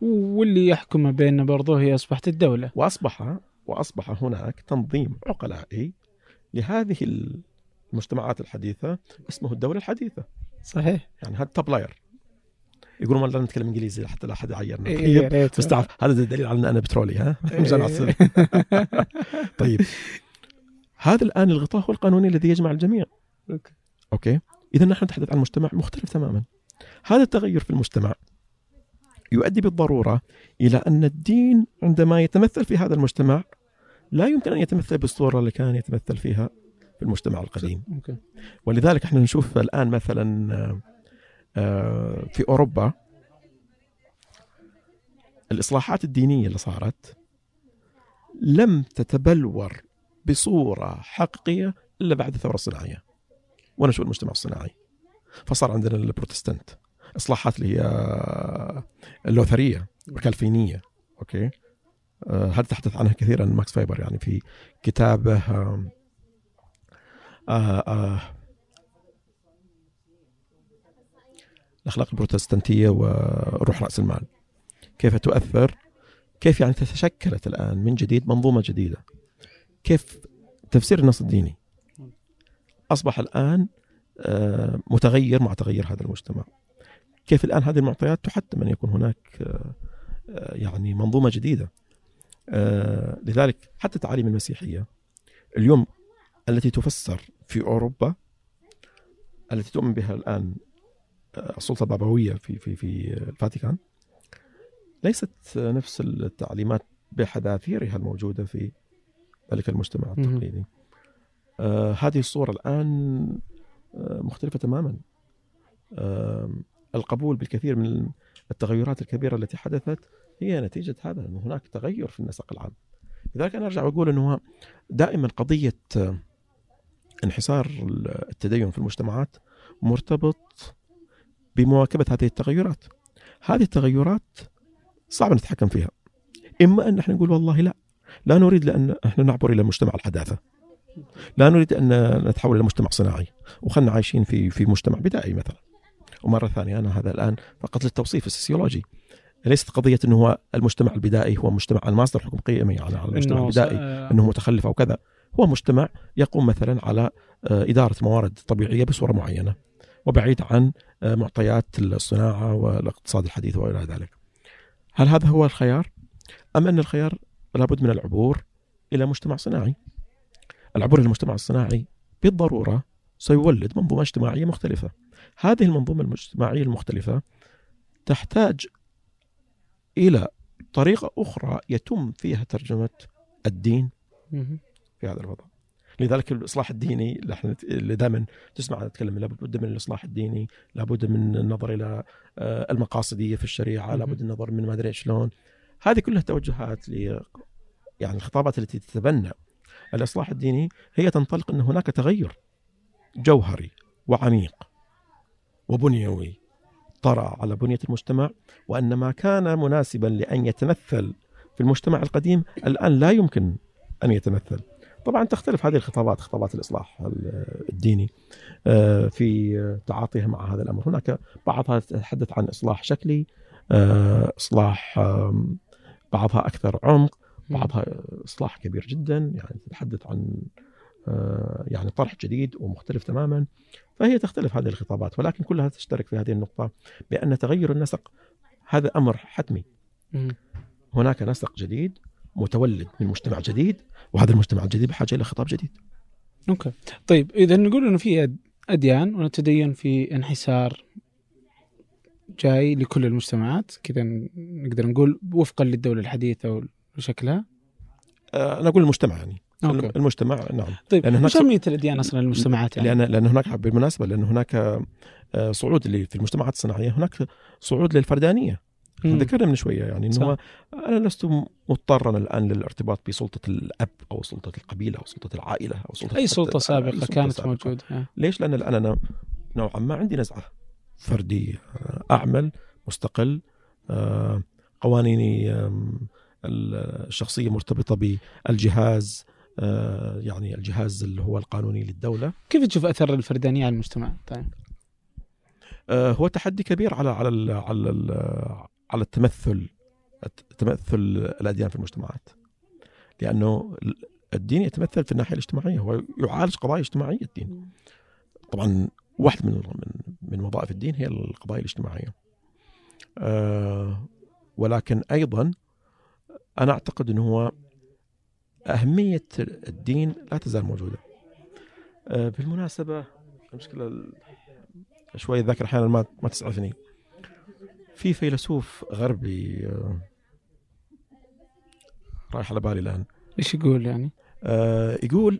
واللي يحكم بيننا برضه هي أصبحت الدولة. وأصبح وأصبح هناك تنظيم عقلائي لهذه المجتمعات الحديثة اسمه الدولة الحديثة. صحيح. يعني هذا top layer يقولون ما لا نتكلم إنجليزي حتى لا أحد يعيرنا. إيه طيب بس تعرف هذا دليل على إن أنا بترولي ها؟ إيه. طيب. هذا الآن الغطاء هو القانوني الذي يجمع الجميع. okay. okay. اذا نحن نتحدث عن مجتمع مختلف تماما. هذا التغير في المجتمع يؤدي بالضرورة إلى أن الدين عندما يتمثل في هذا المجتمع لا يمكن أن يتمثل بالصورة اللي كان يتمثل فيها في المجتمع القديم. ولذلك إحنا نشوف الآن مثلا آه، في أوروبا الإصلاحات الدينية اللي صارت لم تتبلور بصورة حقيقية إلا بعد الثورة الصناعية ونشوء المجتمع الصناعي. فصار عندنا البروتستانت إصلاحات اللي هي اللوثرية والكالفينية أوكي؟ آه، هذا تحدث عنها كثيرا ماكس فايبر؟ يعني في كتابه آه آه الأخلاق البروتستانتية وروح رأس المال. كيف تؤثر؟ كيف يعني تشكلت الآن من جديد منظومة جديدة؟ كيف تفسير النص الديني؟ أصبح الآن متغير مع تغير هذا المجتمع. كيف الآن هذه المعطيات تحتم أن يكون هناك يعني منظومة جديدة؟ لذلك حتى التعاليم المسيحية اليوم التي تفسر في أوروبا التي تؤمن بها الآن آه، السلطة البابوية في في في الفاتيكان ليست نفس التعليمات بحذافيرها الموجودة في ذلك المجتمع التقليدي. آه هذه الصورة الآن آه مختلفة تماما. آه القبول بالكثير من التغيرات الكبيرة التي حدثت هي نتيجة هذا أنه هناك تغير في النسق العام. لذلك أنا أرجع وأقول أنه دائما قضية آه، انحسار التدين في المجتمعات مرتبط بمواكبة هذه التغيرات. هذه التغيرات صعب نتحكم فيها. إما أن نحن نقول والله لا لا نريد لأن إحنا نعبر إلى مجتمع الحداثة. لا نريد أن نتحول إلى مجتمع صناعي. وخلنا عايشين في في مجتمع بدائي مثلا. ومرة ثانية أنا هذا الآن فقط للتوصيف السوسيولوجي ليست قضية إنه هو المجتمع البدائي هو مجتمع الماصدر حكم قيمي على المجتمع البدائي إنه متخلف أو كذا هو مجتمع يقوم مثلا على آه، إدارة موارد طبيعية بصورة معينة وبعيد عن آه، معطيات الصناعة والاقتصاد الحديث وإلى ذلك. هل هذا هو الخيار؟ أم أن الخيار لابد من العبور إلى مجتمع صناعي؟ العبور إلى المجتمع الصناعي بالضرورة سيولد منظومة اجتماعية مختلفة. هذه المنظومة الاجتماعيه المختلفة تحتاج إلى طريقة أخرى يتم فيها ترجمة الدين في هذا الوضع. لذلك الإصلاح الديني اللي دائما تسمع نتكلم لابد من الإصلاح الديني، لابد من النظر إلى آه، المقاصدية في الشريعة، لابد النظر من ما أدري شلون. هذه كلها توجهات ل يعني الخطابات التي تتبنى الإصلاح الديني هي تنطلق أن هناك تغير جوهري وعميق وبنيوي طرأ على بنية المجتمع وأن ما كان مناسبا لأن يتمثل في المجتمع القديم الآن لا يمكن أن يتمثل طبعا تختلف هذه الخطابات خطابات الإصلاح الديني آه، في تعاطيها مع هذا الأمر. هناك بعضها تتحدث عن إصلاح شكلي آه، إصلاح بعضها أكثر عمق بعضها إصلاح كبير جدا. يعني تتحدث عن يعني طرح جديد ومختلف تماما فهي تختلف هذه الخطابات ولكن كلها تشترك في هذه النقطة بأن تغير النسق. هذا أمر حتمي. هناك نسق جديد متولد من مجتمع جديد وهذا المجتمع الجديد بحاجة إلى خطاب جديد. okay. طيب إذا نقول أنه في أديان والتدين في انحسار جاي لكل المجتمعات كذا نقدر نقول وفقا للدولة الحديثة وشكلها؟ أه، أنا أقول المجتمع يعني. okay. المجتمع نعم طيب لأن هناك أهمية الأديان أصلا للمجتمعات يعني؟ لأن لأن هناك بالمناسبة لأن هناك آه، صعود اللي في المجتمعات الصناعية هناك صعود للفردانية ذكرنا من شوية يعني إنه أنا لست مضطرا الآن للارتباط بسلطة الأب أو سلطة القبيلة أو سلطة العائلة أو سلطة أي سلطة سابقة سلطة كانت سابقة. موجودة ليش؟ لأن الآن أنا نوعا ما عندي نزعة فردية أعمل مستقل آه، قوانيني الشخصية مرتبطة بالجهاز آه، يعني الجهاز اللي هو القانوني للدولة كيف تشوف أثر الفردانية على المجتمع؟ طيب. آه، هو تحدي كبير على على ال على ال على التمثل تمثل الأديان في المجتمعات لأنه الدين يتمثل في الناحية الاجتماعية هو يعالج قضايا اجتماعية الدين طبعا واحد من من من وظائف الدين هي القضايا الاجتماعية أه ولكن أيضا أنا أعتقد إنه هو أهمية الدين لا تزال موجودة أه بالمناسبة المشكلة شوي الذاكرة أحيانا ما ما تسعفني في فيلسوف غربي أه رايح على بالي الآن إيش يقول يعني؟ أه يقول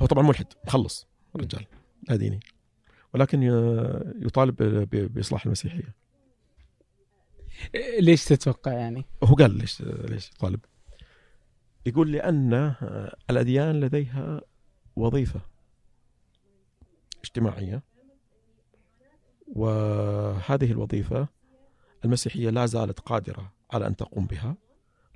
هو طبعا ملحد مخلص الرجال لا ديني ولكن يطالب بإصلاح المسيحية ليش تتوقع يعني؟ هو قال ليش ليش يطالب؟ يقول لأن الأديان لديها وظيفة اجتماعية وهذه الوظيفة المسيحية لا زالت قادرة على أن تقوم بها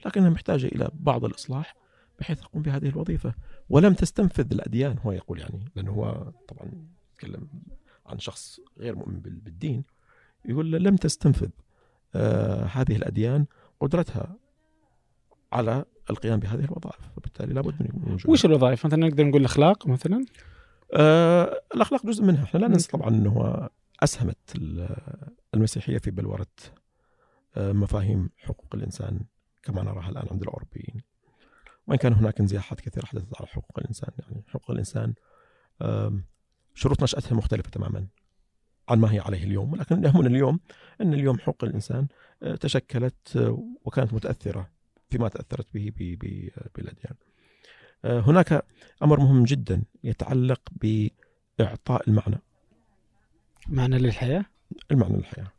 لكنها محتاجة إلى بعض الإصلاح بحيث تقوم بهذه الوظيفة. ولم تستنفذ الأديان هو يقول يعني لأنه هو طبعا يتكلم عن شخص غير مؤمن بالدين يقول لم تستنفذ آه هذه الأديان قدرتها على القيام بهذه الوظائف. وبالتالي لابد من وجود وش الوظائف؟ مثلا نقدر نقول الأخلاق مثلا؟ آه الأخلاق جزء منها. إحنا لا ننسى طبعا إنه أسهمت المسيحية في بلوره آه مفاهيم حقوق الإنسان كما نراها الآن عند الأوروبيين. وإن كان هناك انزياحات كثيرة حدثت على حقوق الإنسان يعني حقوق الإنسان شروط نشأتها مختلفة تماما عن ما هي عليه اليوم. ولكن يهمنا اليوم إن اليوم حقوق الإنسان آه، تشكلت آه، وكانت متأثرة فيما تأثرت به بالاديان. آه، هناك أمر مهم جدا يتعلق بإعطاء المعنى. معنى للحياة؟ المعنى للحياة.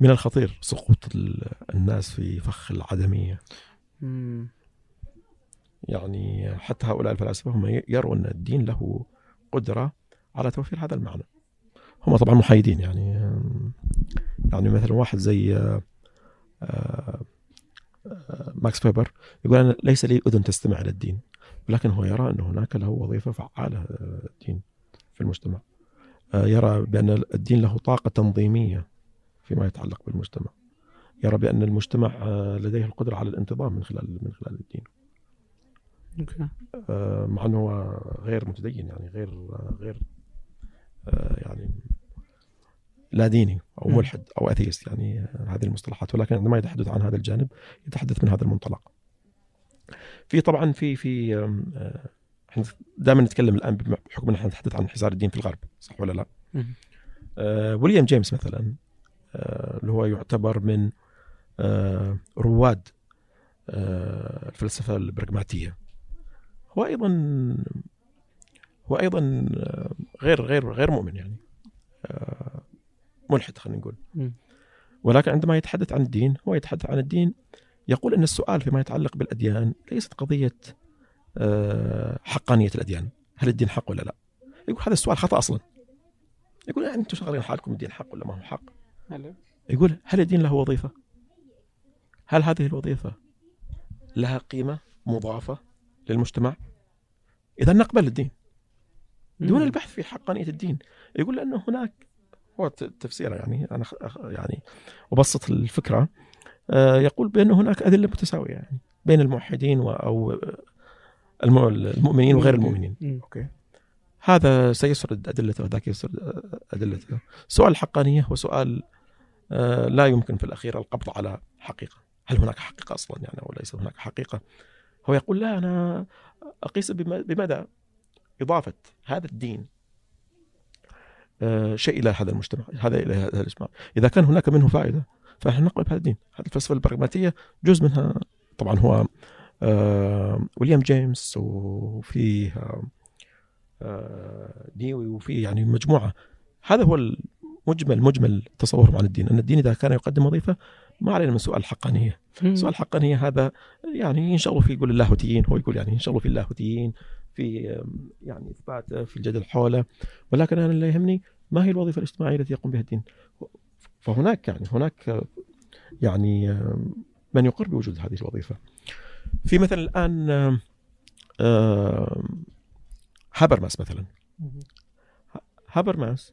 من الخطير سقوط الناس في فخ العدمية. يعني حتى هؤلاء الفلاسفة هم يروا ان الدين له قدرة على توفير هذا المعنى. هم طبعا محايدين يعني يعني مثلا واحد زي آه، آه، ماكس فيبر يقول أنا ليس لي أذن تستمع إلى الدين ولكن هو يرى أن هناك له وظيفة فعالة آه، الدين في المجتمع. يرى بأن الدين له طاقة تنظيمية فيما يتعلق بالمجتمع. يرى بأن المجتمع لديه القدرة على الانتظام من خلال من خلال الدين. مع أنه غير متدين يعني غير غير يعني لا ديني أو. ملحد أو أثيست يعني آه، هذه المصطلحات ولكن عندما يتحدث عن هذا الجانب يتحدث من هذا المنطلق. في طبعا في في آه، إحنا دائما نتكلم الآن بحكم أن إحنا نتحدث عن انحسار الدين في الغرب صح ولا لا؟ آه، ويليام جيمس مثلا آه، اللي هو يعتبر من آه، رواد آه، الفلسفة البراغماتية هو أيضا هو أيضا آه، غير غير غير مؤمن يعني آه، ملحد خلينا نقول. ولكن عندما يتحدث عن الدين هو يتحدث عن الدين يقول إن السؤال فيما يتعلق بالأديان ليست قضية آه، حقانية الأديان. هل الدين حق ولا لا؟ يقول هذا السؤال خطأ أصلا. يقول يعني أنتم شغالين حالكم الدين حق ولا ما هو حق؟ يقول هل الدين له وظيفة؟ هل هذه الوظيفة لها قيمة مضافة للمجتمع؟ إذا نقبل الدين. دون البحث في حقانية الدين. يقول لأنه هناك هو تفسيره يعني أخ- يعني أبسط الفكرة. آه، يقول بأن هناك أدلة متساوية يعني بين الموحدين و- أو الم- المؤمنين وغير المؤمنين. أوكي. هذا سيسرد ادلته وذاك يسرد ادلته سؤال الحقانيه هو سؤال آه، لا يمكن في الأخير القبض على حقيقة. هل هناك حقيقة أصلا يعني أو ليس هناك حقيقة؟ هو يقول لا أنا أقيس بم- بمدى إضافة هذا الدين شيء إلى هذا المجتمع هذا إلى هذا المجتمع إذا كان هناك منه فائدة فنحن نقبل بهذا الدين. هذه الفلسفة البراغماتية جزء منها. طبعا هو آه، ويليام جيمس وفيه آه، آه، ديوي وفي يعني مجموعة. هذا هو المجمل مجمل تصورهم عن الدين. أن الدين إذا كان يقدم وظيفة ما علينا من سؤال الحقانيه، مم. سؤال الحقانيه هذا يعني ينشغلوا فيه يقول اللاهوتيين هو يقول يعني ينشغلوا في اللاهوتيين في يعني اثباته في الجدل حوله. ولكن أنا اللي يهمني ما هي الوظيفة الاجتماعية التي يقوم بها الدين؟ فهناك يعني هناك آه، يعني من يقر بوجود هذه الوظيفة. في مثلا الآن آم، هابرماس مثلا. هابرماس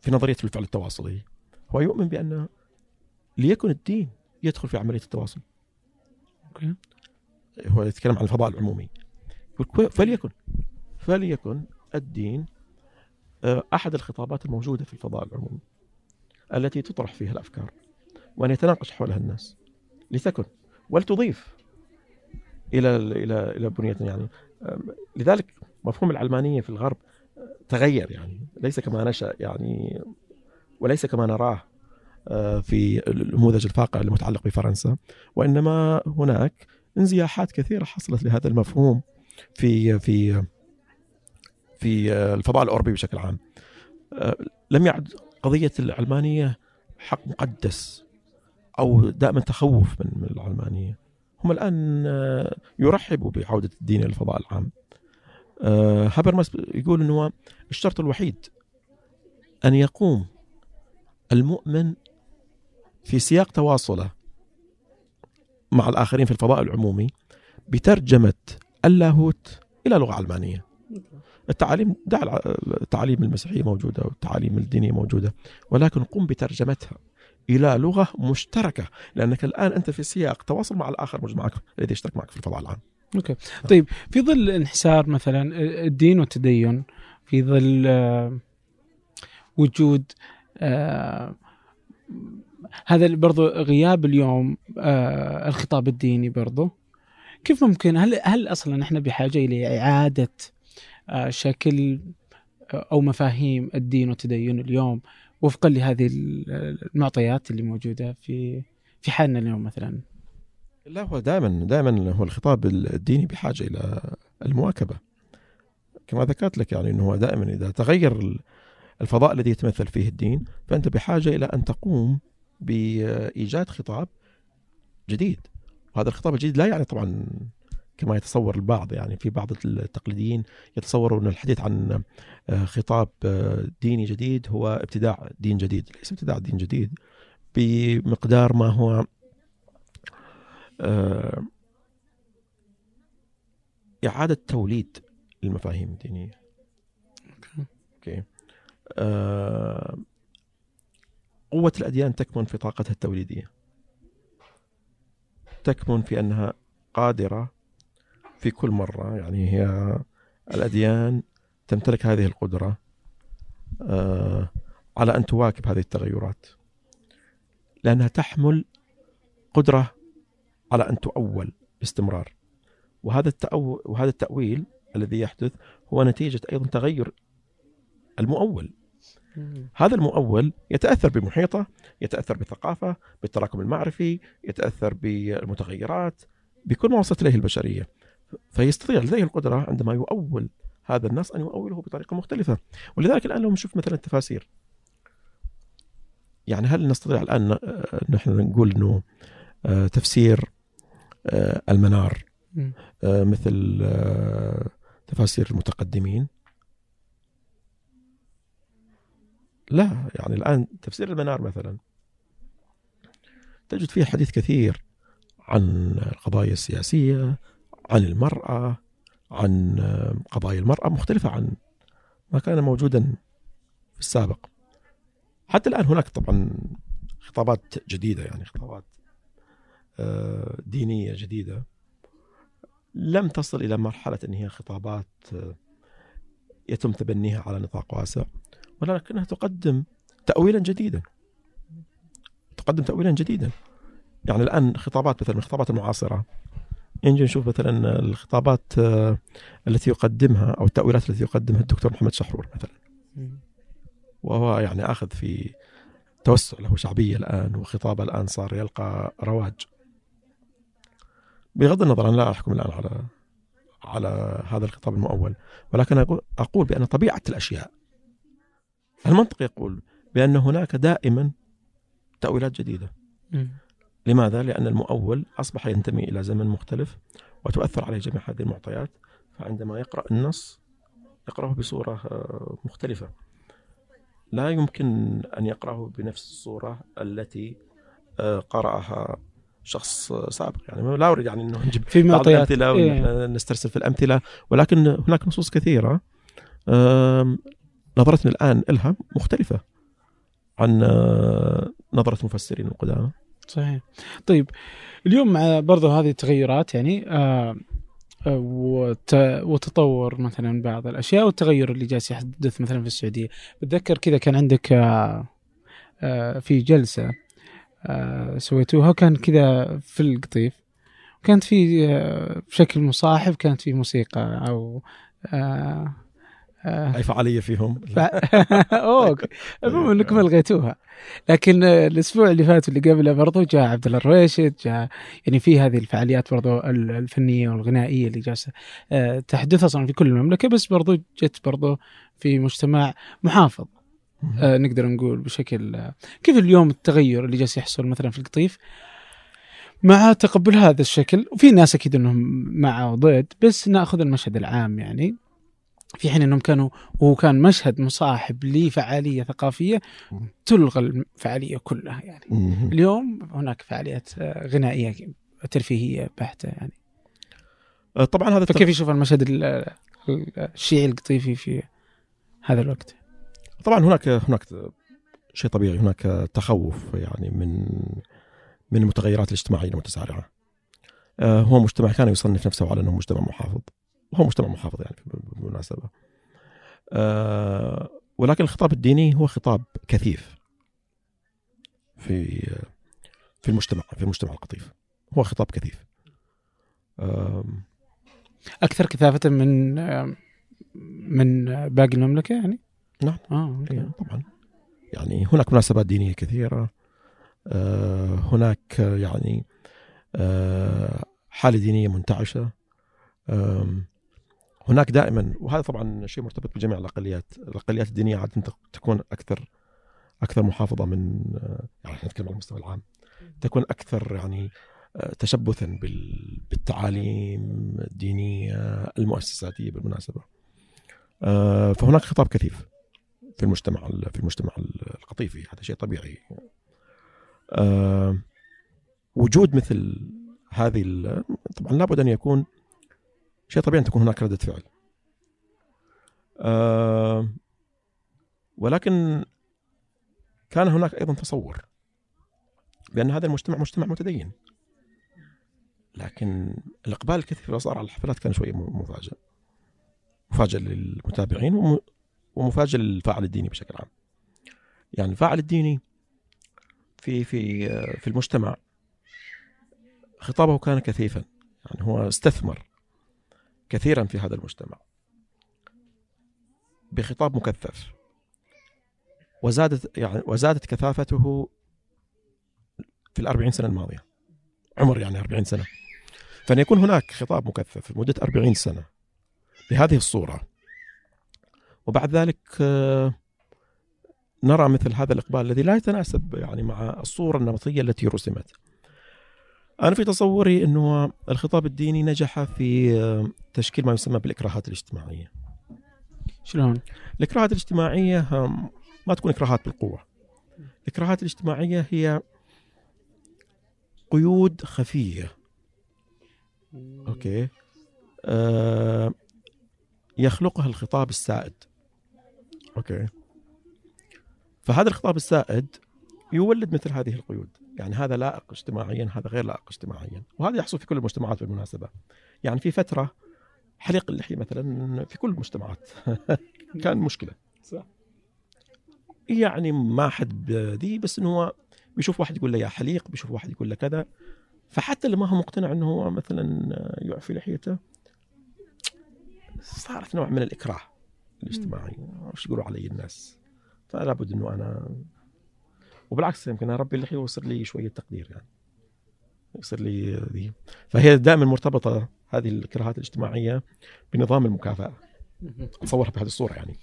في نظرية الفعل التواصلي هو يؤمن بان ليكن الدين يدخل في عملية التواصل okay هو يتكلم عن الفضاء العمومي فليكن فليكن الدين آه، أحد الخطابات الموجودة في الفضاء العمومي التي تطرح فيها الأفكار وأن يتناقش حولها الناس. لتكن ولتضيف إلى إلى إلى بنية يعني. لذلك مفهوم العلمانية في الغرب آه، تغير يعني. ليس كما نشأ يعني وليس كما نراه آه، في النموذج الفاقع المتعلق بفرنسا وإنما هناك انزياحات كثيرة حصلت لهذا المفهوم في في في آه، الفضاء الأوروبي بشكل عام. آه، لم يعد قضية العلمانيه حق مقدس أو دائما تخوف من العلمانيه هم الآن آه، يرحبوا بعودة الدين إلى الفضاء العام. هابرماس يقول إنه الشرط الوحيد أن يقوم المؤمن في سياق تواصله مع الآخرين في الفضاء العمومي بترجمة اللاهوت إلى لغة علمانيه. التعاليم دع التعاليم المسيحيه موجودة والتعاليم الدينيه موجودة ولكن قم بترجمتها إلى لغة مشتركة لأنك الآن أنت في سياق تواصل مع الآخر معك الذي يشترك معك في الفضاء العام. أوكي طيب في ظل انحسار مثلا الدين والتدين في ظل آه، وجود آه، هذا برضو غياب اليوم آه، الخطاب الديني برضو كيف ممكن هل هل أصلا إحنا بحاجة إلى إعادة شكل أو مفاهيم الدين والتدين اليوم وفقا لهذه المعطيات اللي موجودة في في حالنا اليوم مثلا لا هو دائما دائما هو الخطاب الديني بحاجة إلى المواكبة. كما ذكرت لك يعني إنه دائما إذا تغير الفضاء الذي يتمثل فيه الدين فأنت بحاجة إلى أن تقوم بإيجاد خطاب جديد. وهذا الخطاب الجديد لا يعني طبعا كما يتصور البعض يعني في بعض التقليديين يتصوروا ان الحديث عن آه، خطاب آه، ديني جديد هو ابتداع دين جديد، ليس ابتداع دين جديد بمقدار ما هو آه، إعادة توليد المفاهيم الدينية. أوكي. قوة الأديان تكمن في طاقتها التوليدية. تكمن في أنها قادرة في كل مرة. يعني هي الأديان تمتلك هذه القدرة آه، على أن تواكب هذه التغيرات لأنها تحمل قدرة على أن تؤول باستمرار. وهذا التأو... وهذا التأويل الذي يحدث هو نتيجة أيضا تغير المؤول. هذا المؤول يتأثر بمحيطه يتأثر بالثقافة بالتراكم المعرفي يتأثر بالمتغيرات بكل ما وصلت إليه البشرية. فيستطيع لديه القدرة عندما يؤول هذا النص أن يؤوله بطريقة مختلفة. ولذلك الآن لو نشوف مثلا التفاسير. يعني هل نستطيع الآن نحن نقول أنه آه، تفسير آه، المنار آه، مثل تفاسير المتقدمين؟ لا يعني الآن تفسير المنار مثلا. تجد فيه حديث كثير عن القضايا السياسية عن المرأة عن قضايا المرأة مختلفة عن ما كان موجودا في السابق. حتى الآن هناك طبعا خطابات جديدة يعني خطابات آه، دينية جديدة. لم تصل إلى مرحلة أن هي خطابات آه، يتم تبنيها على نطاق واسع ولكنها تقدم تأويلا جديدا. تقدم تأويلا جديدا. يعني الآن خطابات مثلا الخطابات المعاصرة نجي نشوف مثلا الخطابات آه، التي يقدمها أو التأويلات التي يقدمها الدكتور محمد شحرور مثلا. وهو يعني آخذ في توسع له شعبية الآن وخطابه الآن صار يلقى رواج. بغض النظر أنا لا أحكم الآن على على هذا الخطاب المؤول. ولكن أقول بأن طبيعة الأشياء المنطق يقول بأن هناك دائما تأويلات جديدة. لماذا؟ لأن المؤول أصبح ينتمي إلى زمن مختلف وتؤثر عليه جميع هذه المعطيات. فعندما يقرأ النص يقرأه بصورة آه، مختلفة. لا يمكن أن يقرأه بنفس الصورة التي آه، قرأها شخص سابق. يعني لا أريد يعني أنه نجيب في معطيات إيه. نسترسل في الأمثلة ولكن هناك نصوص كثيرة. نظرتنا الآن لها مختلفة عن آه، نظرة مفسرين القدامى. صحيح. طيب اليوم مع برضه هذه التغيرات يعني آه وتطور مثلا بعض الأشياء والتغير اللي جالس يحدث مثلا في السعودية. بتذكر كذا كان عندك آه، آه، في جلسة آه، سويتوها كان كذا في القطيف. كانت في بشكل مصاحب كانت في موسيقى أو آه. اي فعاليه فيهم؟ ف... أوكي المهم إنكم ألغيتوها. لكن الأسبوع اللي فات واللي قبله برضو جاء عبد الله الرويشد جاء يعني في هذه الفعاليات برضو الفنية والغنائية اللي جالسة آه، تحدث أصلا في كل المملكة بس برضو جت برضو في مجتمع محافظ. آه نقدر نقول بشكل آه كيف اليوم التغير اللي جالس يحصل مثلا في القطيف؟ مع تقبل هذا الشكل وفي ناس أكيد إنهم مع وضد بس نأخذ المشهد العام يعني. في حين إنهم كانوا وهو كان مشهد مصاحب لفعالية ثقافية تلغى الفعالية كلها يعني اليوم هناك فعاليات آه، غنائية ترفيهية بحتة يعني آه، طبعا هذا فكيف يشوف المشهد الشيعي القطيفي في هذا الوقت؟ طبعا هناك هناك شيء طبيعي هناك تخوف يعني من من المتغيرات الاجتماعية المتسارعه. آه، هو مجتمع كان يصنف نفسه على أنه مجتمع محافظ. وهو مجتمع محافظ يعني بالمناسبة أه ولكن الخطاب الديني هو خطاب كثيف في في المجتمع في المجتمع القطيف. هو خطاب كثيف. أه أكثر كثافة من من باقي المملكة يعني؟ نعم. آه، إيه، طبعا. يعني هناك مناسبات دينية كثيرة. أه هناك يعني أه حالة دينية منتعشة. هناك دائما وهذا طبعا شيء مرتبط بجميع الأقليات، الأقليات الدينية عادة تكون أكثر أكثر محافظة من يعني إحنا نتكلم على المستوى العام تكون أكثر يعني تشبثا بالتعاليم الدينية المؤسساتية بالمناسبة. آه، فهناك خطاب كثيف في المجتمع في المجتمع القطيفي هذا شيء طبيعي. آه وجود مثل هذه طبعا لابد أن يكون شيء طبيعي أن تكون هناك ردة فعل. آه ولكن كان هناك أيضا تصور بأن هذا المجتمع مجتمع متدين. لكن الإقبال الكثير اللي صار على الحفلات كان شوي م- مفاجئ. مفاجئ للمتابعين وم- ومفاجئ للفاعل الديني بشكل عام. يعني الفاعل الديني في في في المجتمع خطابه كان كثيفا. يعني هو استثمر كثيرا في هذا المجتمع. بخطاب مكثف. وزادت يعني وزادت كثافته في الأربعين سنة الماضية. عمر يعني أربعين سنة. فأن يكون هناك خطاب مكثف لمدة أربعين سنة بهذه الصورة وبعد ذلك آه، نرى مثل هذا الإقبال الذي لا يتناسب يعني مع الصورة النمطية التي رسمت. أنا في تصوري أنه الخطاب الديني نجح في آه، تشكيل ما يسمى بالإكراهات الاجتماعية. شلون؟ الإكراهات الاجتماعية هم، ما تكون إكراهات بالقوة. الإكراهات الاجتماعية هي قيود خفية. okay؟ آه يخلقها الخطاب السائد. أوكي؟ فهذا الخطاب السائد يولد مثل هذه القيود. يعني هذا لائق اجتماعيا هذا غير لائق اجتماعيا. وهذا يحصل في كل المجتمعات بالمناسبة. يعني في فترة حليق اللحية مثلا في كل المجتمعات. كان مشكلة. صح. يعني ما حد ذي بس إنه هو بيشوف واحد يقول له يا حليق بيشوف واحد يقول له كذا. فحتى اللي ما هو مقتنع إنه هو مثلا يعفي لحيته صارت نوع من الإكراه الاجتماعي. وش يقولوا علي الناس؟ فلا بد إنه أنا وبالعكس يمكن اربي اللحيه ويصير لي شوية تقدير يعني. يصير لي ذي. فهي دائما مرتبطة هذه الاكراهات الاجتماعية بنظام المكافأة. أتصورها بهذه الصورة يعني.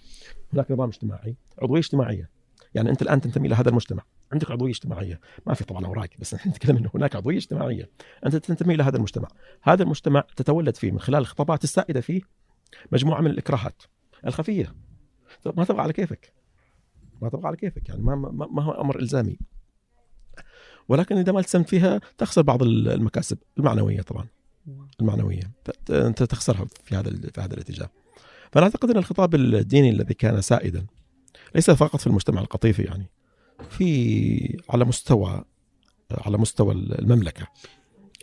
هناك نظام اجتماعي عضوية اجتماعية. يعني أنت الآن تنتمي إلى هذا المجتمع. عندك عضوية اجتماعية. ما في طبعا اوراق بس نحن نتكلم إنه هناك عضوية اجتماعية. أنت تنتمي إلى هذا المجتمع. هذا المجتمع تتولد فيه من خلال الخطابات السائدة فيه مجموعة من الإكراهات الخفية. ما تبغى على كيفك؟ ما تبغى على كيفك يعني ما ما, ما هو أمر إلزامي. ولكن إذا ما التزمت فيها تخسر بعض المكاسب المعنوية طبعا. المعنوية. أنت تخسرها في هذا في هذا الاتجاه. فأنا أعتقد أن الخطاب الديني الذي كان سائدا ليس فقط في المجتمع القطيفي يعني في على مستوى على مستوى المملكة.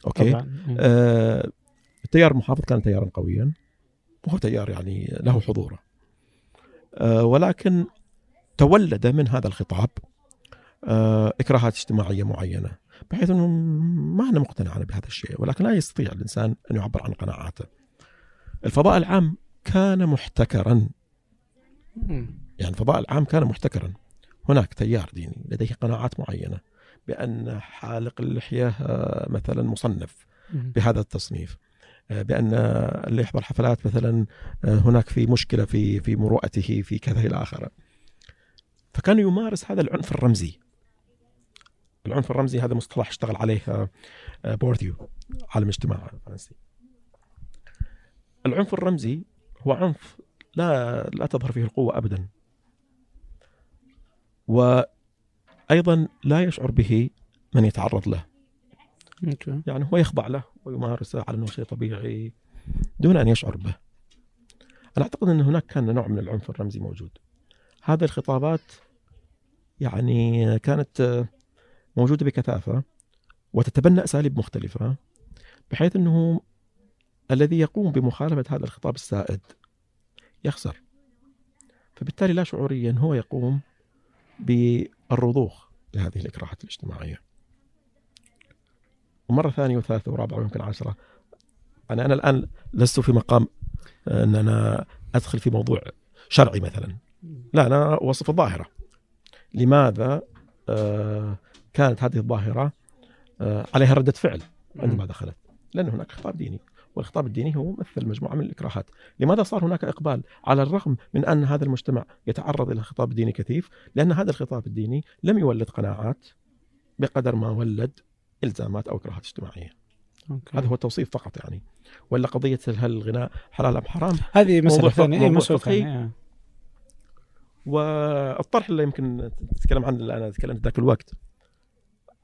أوكي؟ طبعا. آه التيار المحافظ كان تيارا قويا. وهو تيار يعني له حضوره. آه ولكن تولد من هذا الخطاب آه إكراهات اجتماعية معينة بحيث إنه ما أنا مقتنع أنا بهذا الشيء ولكن لا يستطيع الإنسان أن يعبر عن قناعاته. الفضاء العام كان محتكرا. يعني الفضاء العام كان محتكرا هناك تيار ديني لديه قناعات معينة بأن حالق اللحية آه، مثلا مصنف. بهذا التصنيف آه، بأن اللي يحضر حفلات مثلا هناك في مشكلة في في مروءته في كذا إلى آخره فكان يمارس هذا العنف الرمزي. العنف الرمزي هذا مصطلح اشتغل عليه آه، آه، بورثيو عالم الاجتماع الفرنسي العنف الرمزي هو عنف لا لا تظهر فيه القوة ابدا. وأيضا لا يشعر به من يتعرض له. يعني هو يخضع له ويمارسه على أنه شيء طبيعي دون أن يشعر به. أنا أعتقد أن هناك كان نوع من العنف الرمزي موجود. هذه الخطابات يعني كانت موجودة بكثافة وتتبنى أساليب مختلفة بحيث إنه الذي يقوم بمخالفة هذا الخطاب السائد يخسر. فبالتالي لا شعوريا هو يقوم بالرضوخ لهذه الإكراهات الاجتماعية. ومرة ثانية وثالثة ورابعة ويمكن عشرة أنا أنا الآن لست في مقام آه، أن أنا أدخل في موضوع شرعي مثلا لا أنا أوصف الظاهرة لماذا آه، كانت هذه الظاهرة آه، عليها ردة فعل عندما دخلت. لأن هناك خطاب ديني والخطاب الديني هو مثل مجموعة من الإكراهات. لماذا صار هناك إقبال على الرغم من أن هذا المجتمع يتعرض إلى خطاب ديني كثيف؟ لأن هذا الخطاب الديني لم يولد قناعات بقدر ما ولد إلزامات أو إكراهات اجتماعية. أوكي. هذا هو التوصيف فقط يعني. ولا قضية هل الغناء حلال أم حرام؟ هذه موضوع مسألة فقهي. والطرح اللي يمكن تتكلم عنه اللي أنا تكلمت ذاك الوقت.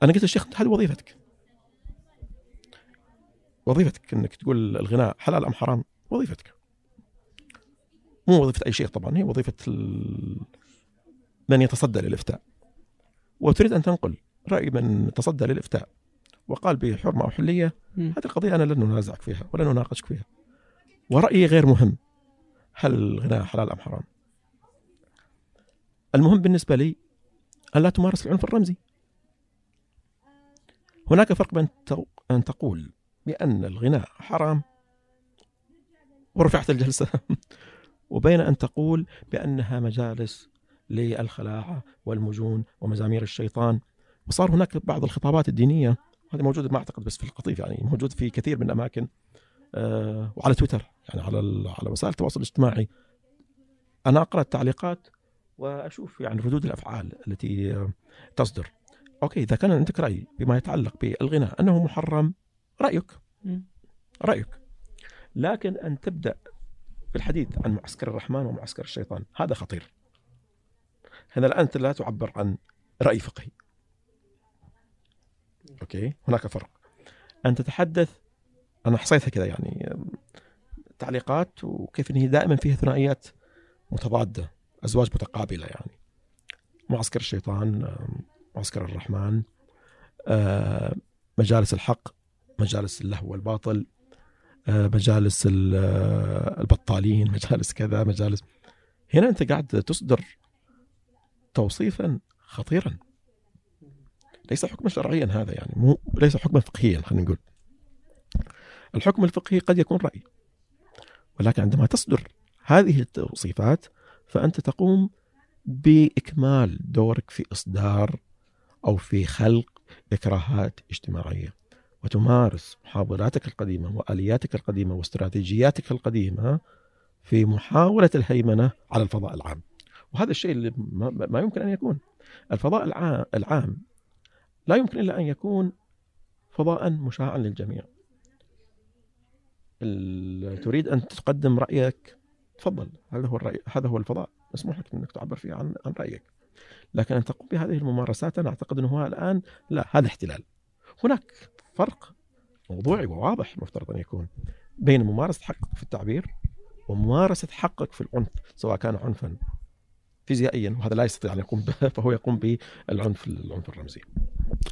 أنا قلت للشيخ هذه وظيفتك؟ وظيفتك إنك تقول الغناء حلال أم حرام؟ وظيفتك. مو وظيفة أي شيخ طبعا هي وظيفة ال... من يتصدى للإفتاء. وتريد أن تنقل رأي من تصدى للإفتاء. وقال بحرمة أو حليه. هذه القضية أنا لن ننازعك فيها ولن نناقشك فيها. ورأيي غير مهم. هل الغناء حلال أم حرام؟ المهم بالنسبة لي ان لا تمارس العنف الرمزي. هناك فرق بين أن تقول بأن الغناء حرام ورفعت الجلسة وبين أن تقول بأنها مجالس للخلاعه والمجون ومزامير الشيطان. وصار هناك بعض الخطابات الدينية هذه موجودة ما أعتقد بس في القطيف يعني موجود في كثير من الأماكن آه، وعلى تويتر يعني على على وسائل التواصل الاجتماعي. أنا أقرأ التعليقات وأشوف يعني ردود الأفعال التي تصدر. أوكي إذا كان عندك رأي بما يتعلق بالغناء أنه محرم رأيك. رأيك. لكن أن تبدأ بالحديث عن معسكر الرحمن ومعسكر الشيطان هذا خطير. هنا الآن انت لا تعبر عن رأي فقهي. أوكي هناك فرق. أن تتحدث أنا حصيتها كذا يعني تعليقات وكيف ان هي دائما فيها ثنائيات متضادة. أزواج متقابلة يعني. معسكر الشيطان معسكر الرحمن آه، مجالس الحق مجالس اللهو والباطل آه، مجالس ال- آه، البطالين مجالس كذا مجالس. هنا أنت قاعد تصدر توصيفا خطيرا. ليس حكما شرعيا هذا يعني مو ليس حكما فقهيا خلينا نقول. الحكم الفقهي قد يكون رأي ولكن عندما تصدر هذه التوصيفات فأنت تقوم بإكمال دورك في إصدار أو في خلق إكراهات اجتماعية. وتمارس محاولاتك القديمة وآلياتك القديمة واستراتيجياتك القديمة في محاولة الهيمنة على الفضاء العام. وهذا الشيء اللي ما, يمكن أن يكون. الفضاء العام, لا يمكن إلا أن يكون فضاء مشاعا للجميع. تريد أن تقدم رأيك تفضل. هذا هو الرأي هذا هو الفضاء. مسموح لك أنك تعبر فيه عن, عن رأيك. لكن أن تقوم بهذه الممارسات أنا أعتقد أنه هو الآن لا هذا احتلال. هناك فرق موضوعي وواضح المفترض أن يكون بين ممارسة حقك في التعبير وممارسة حقك في العنف سواء كان عنفا فيزيائيا وهذا لا يستطيع أن يقوم به فهو يقوم بالعنف العنف الرمزي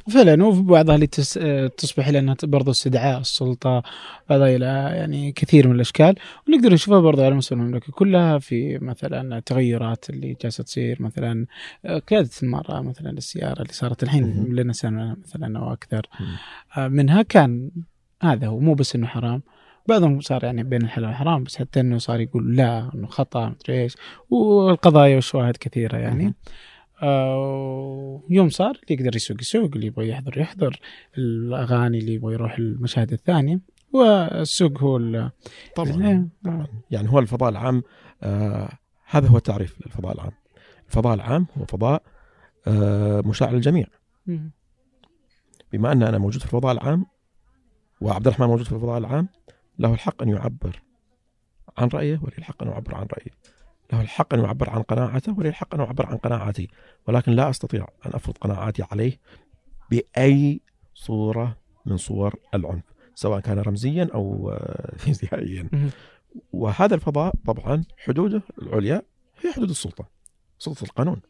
فعلا وفي بعضها اللي تس... تصبح إلى أنها برضو استدعاء السلطة بعضها إلى يعني كثير من الأشكال ونقدر نشوفها برضو على مستوى المملكة كلها في مثلا التغيرات اللي جالسة تصير مثلا آه، قيادة المرأة مثلا للسياره اللي صارت الحين. لنا سنة مثلا أو أكثر. آه، منها كان هذا هو مو بس إنه حرام بعضهم صار يعني بين الحلال والحرام بس حتى إنه صار يقول لا إنه خطأ مدري إيش والقضايا والشواهد كثيرة يعني. آه يوم صار اللي يقدر يسوق يسوق اللي يبغى يحضر يحضر الأغاني اللي يبغى يروح المشاهد الثانية والسوق هو ال- طبعا آه. يعني هو الفضاء العام آه هذا هو التعريف للفضاء العام الفضاء العام هو فضاء آه مشاع للجميع. بما أن أنا موجود في الفضاء العام وعبد الرحمن موجود في الفضاء العام له الحق أن يعبر عن رأيه ولي الحق أن يعبر عن رايي له الحق أن يعبر عن قناعته ولي الحق أن يعبر عن قناعاتي ولكن لا أستطيع أن أفرض قناعاتي عليه بأي صورة من صور العنف سواء كان رمزيا أو آه، فيزيائيا مم. وهذا الفضاء طبعا حدوده العليا هي حدود السلطة سلطة القانون.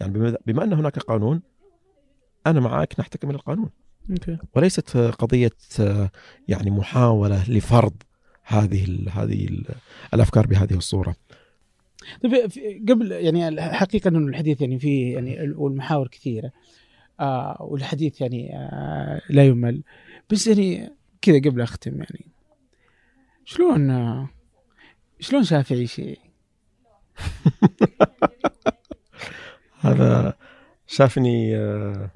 يعني بما- بما أن هناك قانون أنا معك نحتكم إلى القانون. وليست قضية يعني محاولة لفرض هذه ال هذه ال الأفكار بهذه الصورة. طيب قبل يعني الحقيقة إنه الحديث يعني فيه يعني ال- والمحاور كثيرة آه والحديث يعني آه لا يمل. بس يعني كذا قبل أختم يعني. شلون آه شلون شافعي شيء هذا شافني آه،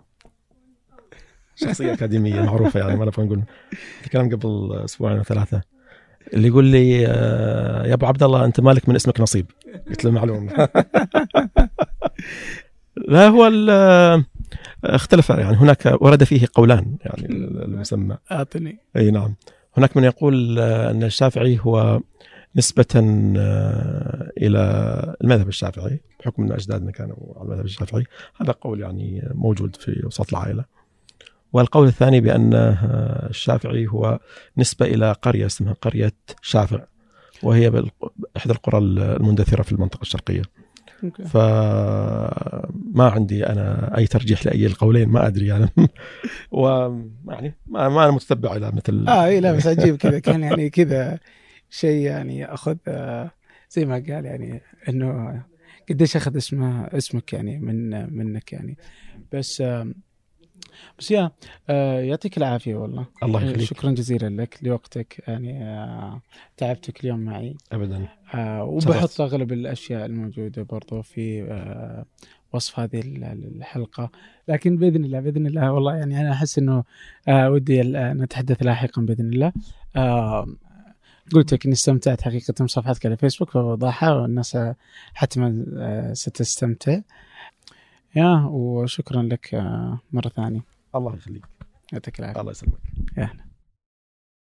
شخصية أكاديمية معروفة يعني ما نبغى نقول. الكلام قبل أسبوعين أو ثلاثة. اللي يقول لي آه، يا أبو عبد الله أنت مالك من اسمك نصيب؟ قلت له معلوم. لا هو آه، اختلف يعني. هناك ورد فيه قولان يعني المسمى. أعطني. أي نعم. هناك من يقول آه، أن الشافعي هو نسبة إلى المذهب الشافعي بحكم ان أجدادنا كانوا على المذهب الشافعي. هذا قول يعني موجود في وسط العائلة. والقول الثاني بأن الشافعي هو نسبة إلى قرية اسمها قرية شافع وهي إحدى القرى المندثرة في المنطقة الشرقية. أوكي. فما عندي أنا أي ترجيح لأي القولين ما أدري يعني. ويعني ما, ما أنا متتبع إلى مثل. آه اي لا بس عجيب كذا. كان يعني كذا شيء يعني أخذ آه، زي ما قال يعني إنه قديش أخذ اسمه اسمك يعني من منك يعني. بس آه، بس يا آه، يعطيك العافية والله. الله يخليك. شكرا جزيلا لك لوقتك يعني آه، تعبتك اليوم معي. أبدا. آه، وبحط أغلب الأشياء الموجودة برضو في آه، وصف هذه ال- الحلقة. لكن بإذن الله بإذن الله والله يعني أنا أحس إنه آه، ودي نتحدث لاحقا بإذن الله. آه، قلت لك إني استمتعت حقيقة بصفحتك على فيسبوك فبوضحها والناس حتما ستستمتع. يا وشكرا لك آه، مرة ثانية. الله يخليك. يعطيك العافية. الله يسلمك. يا أهلا.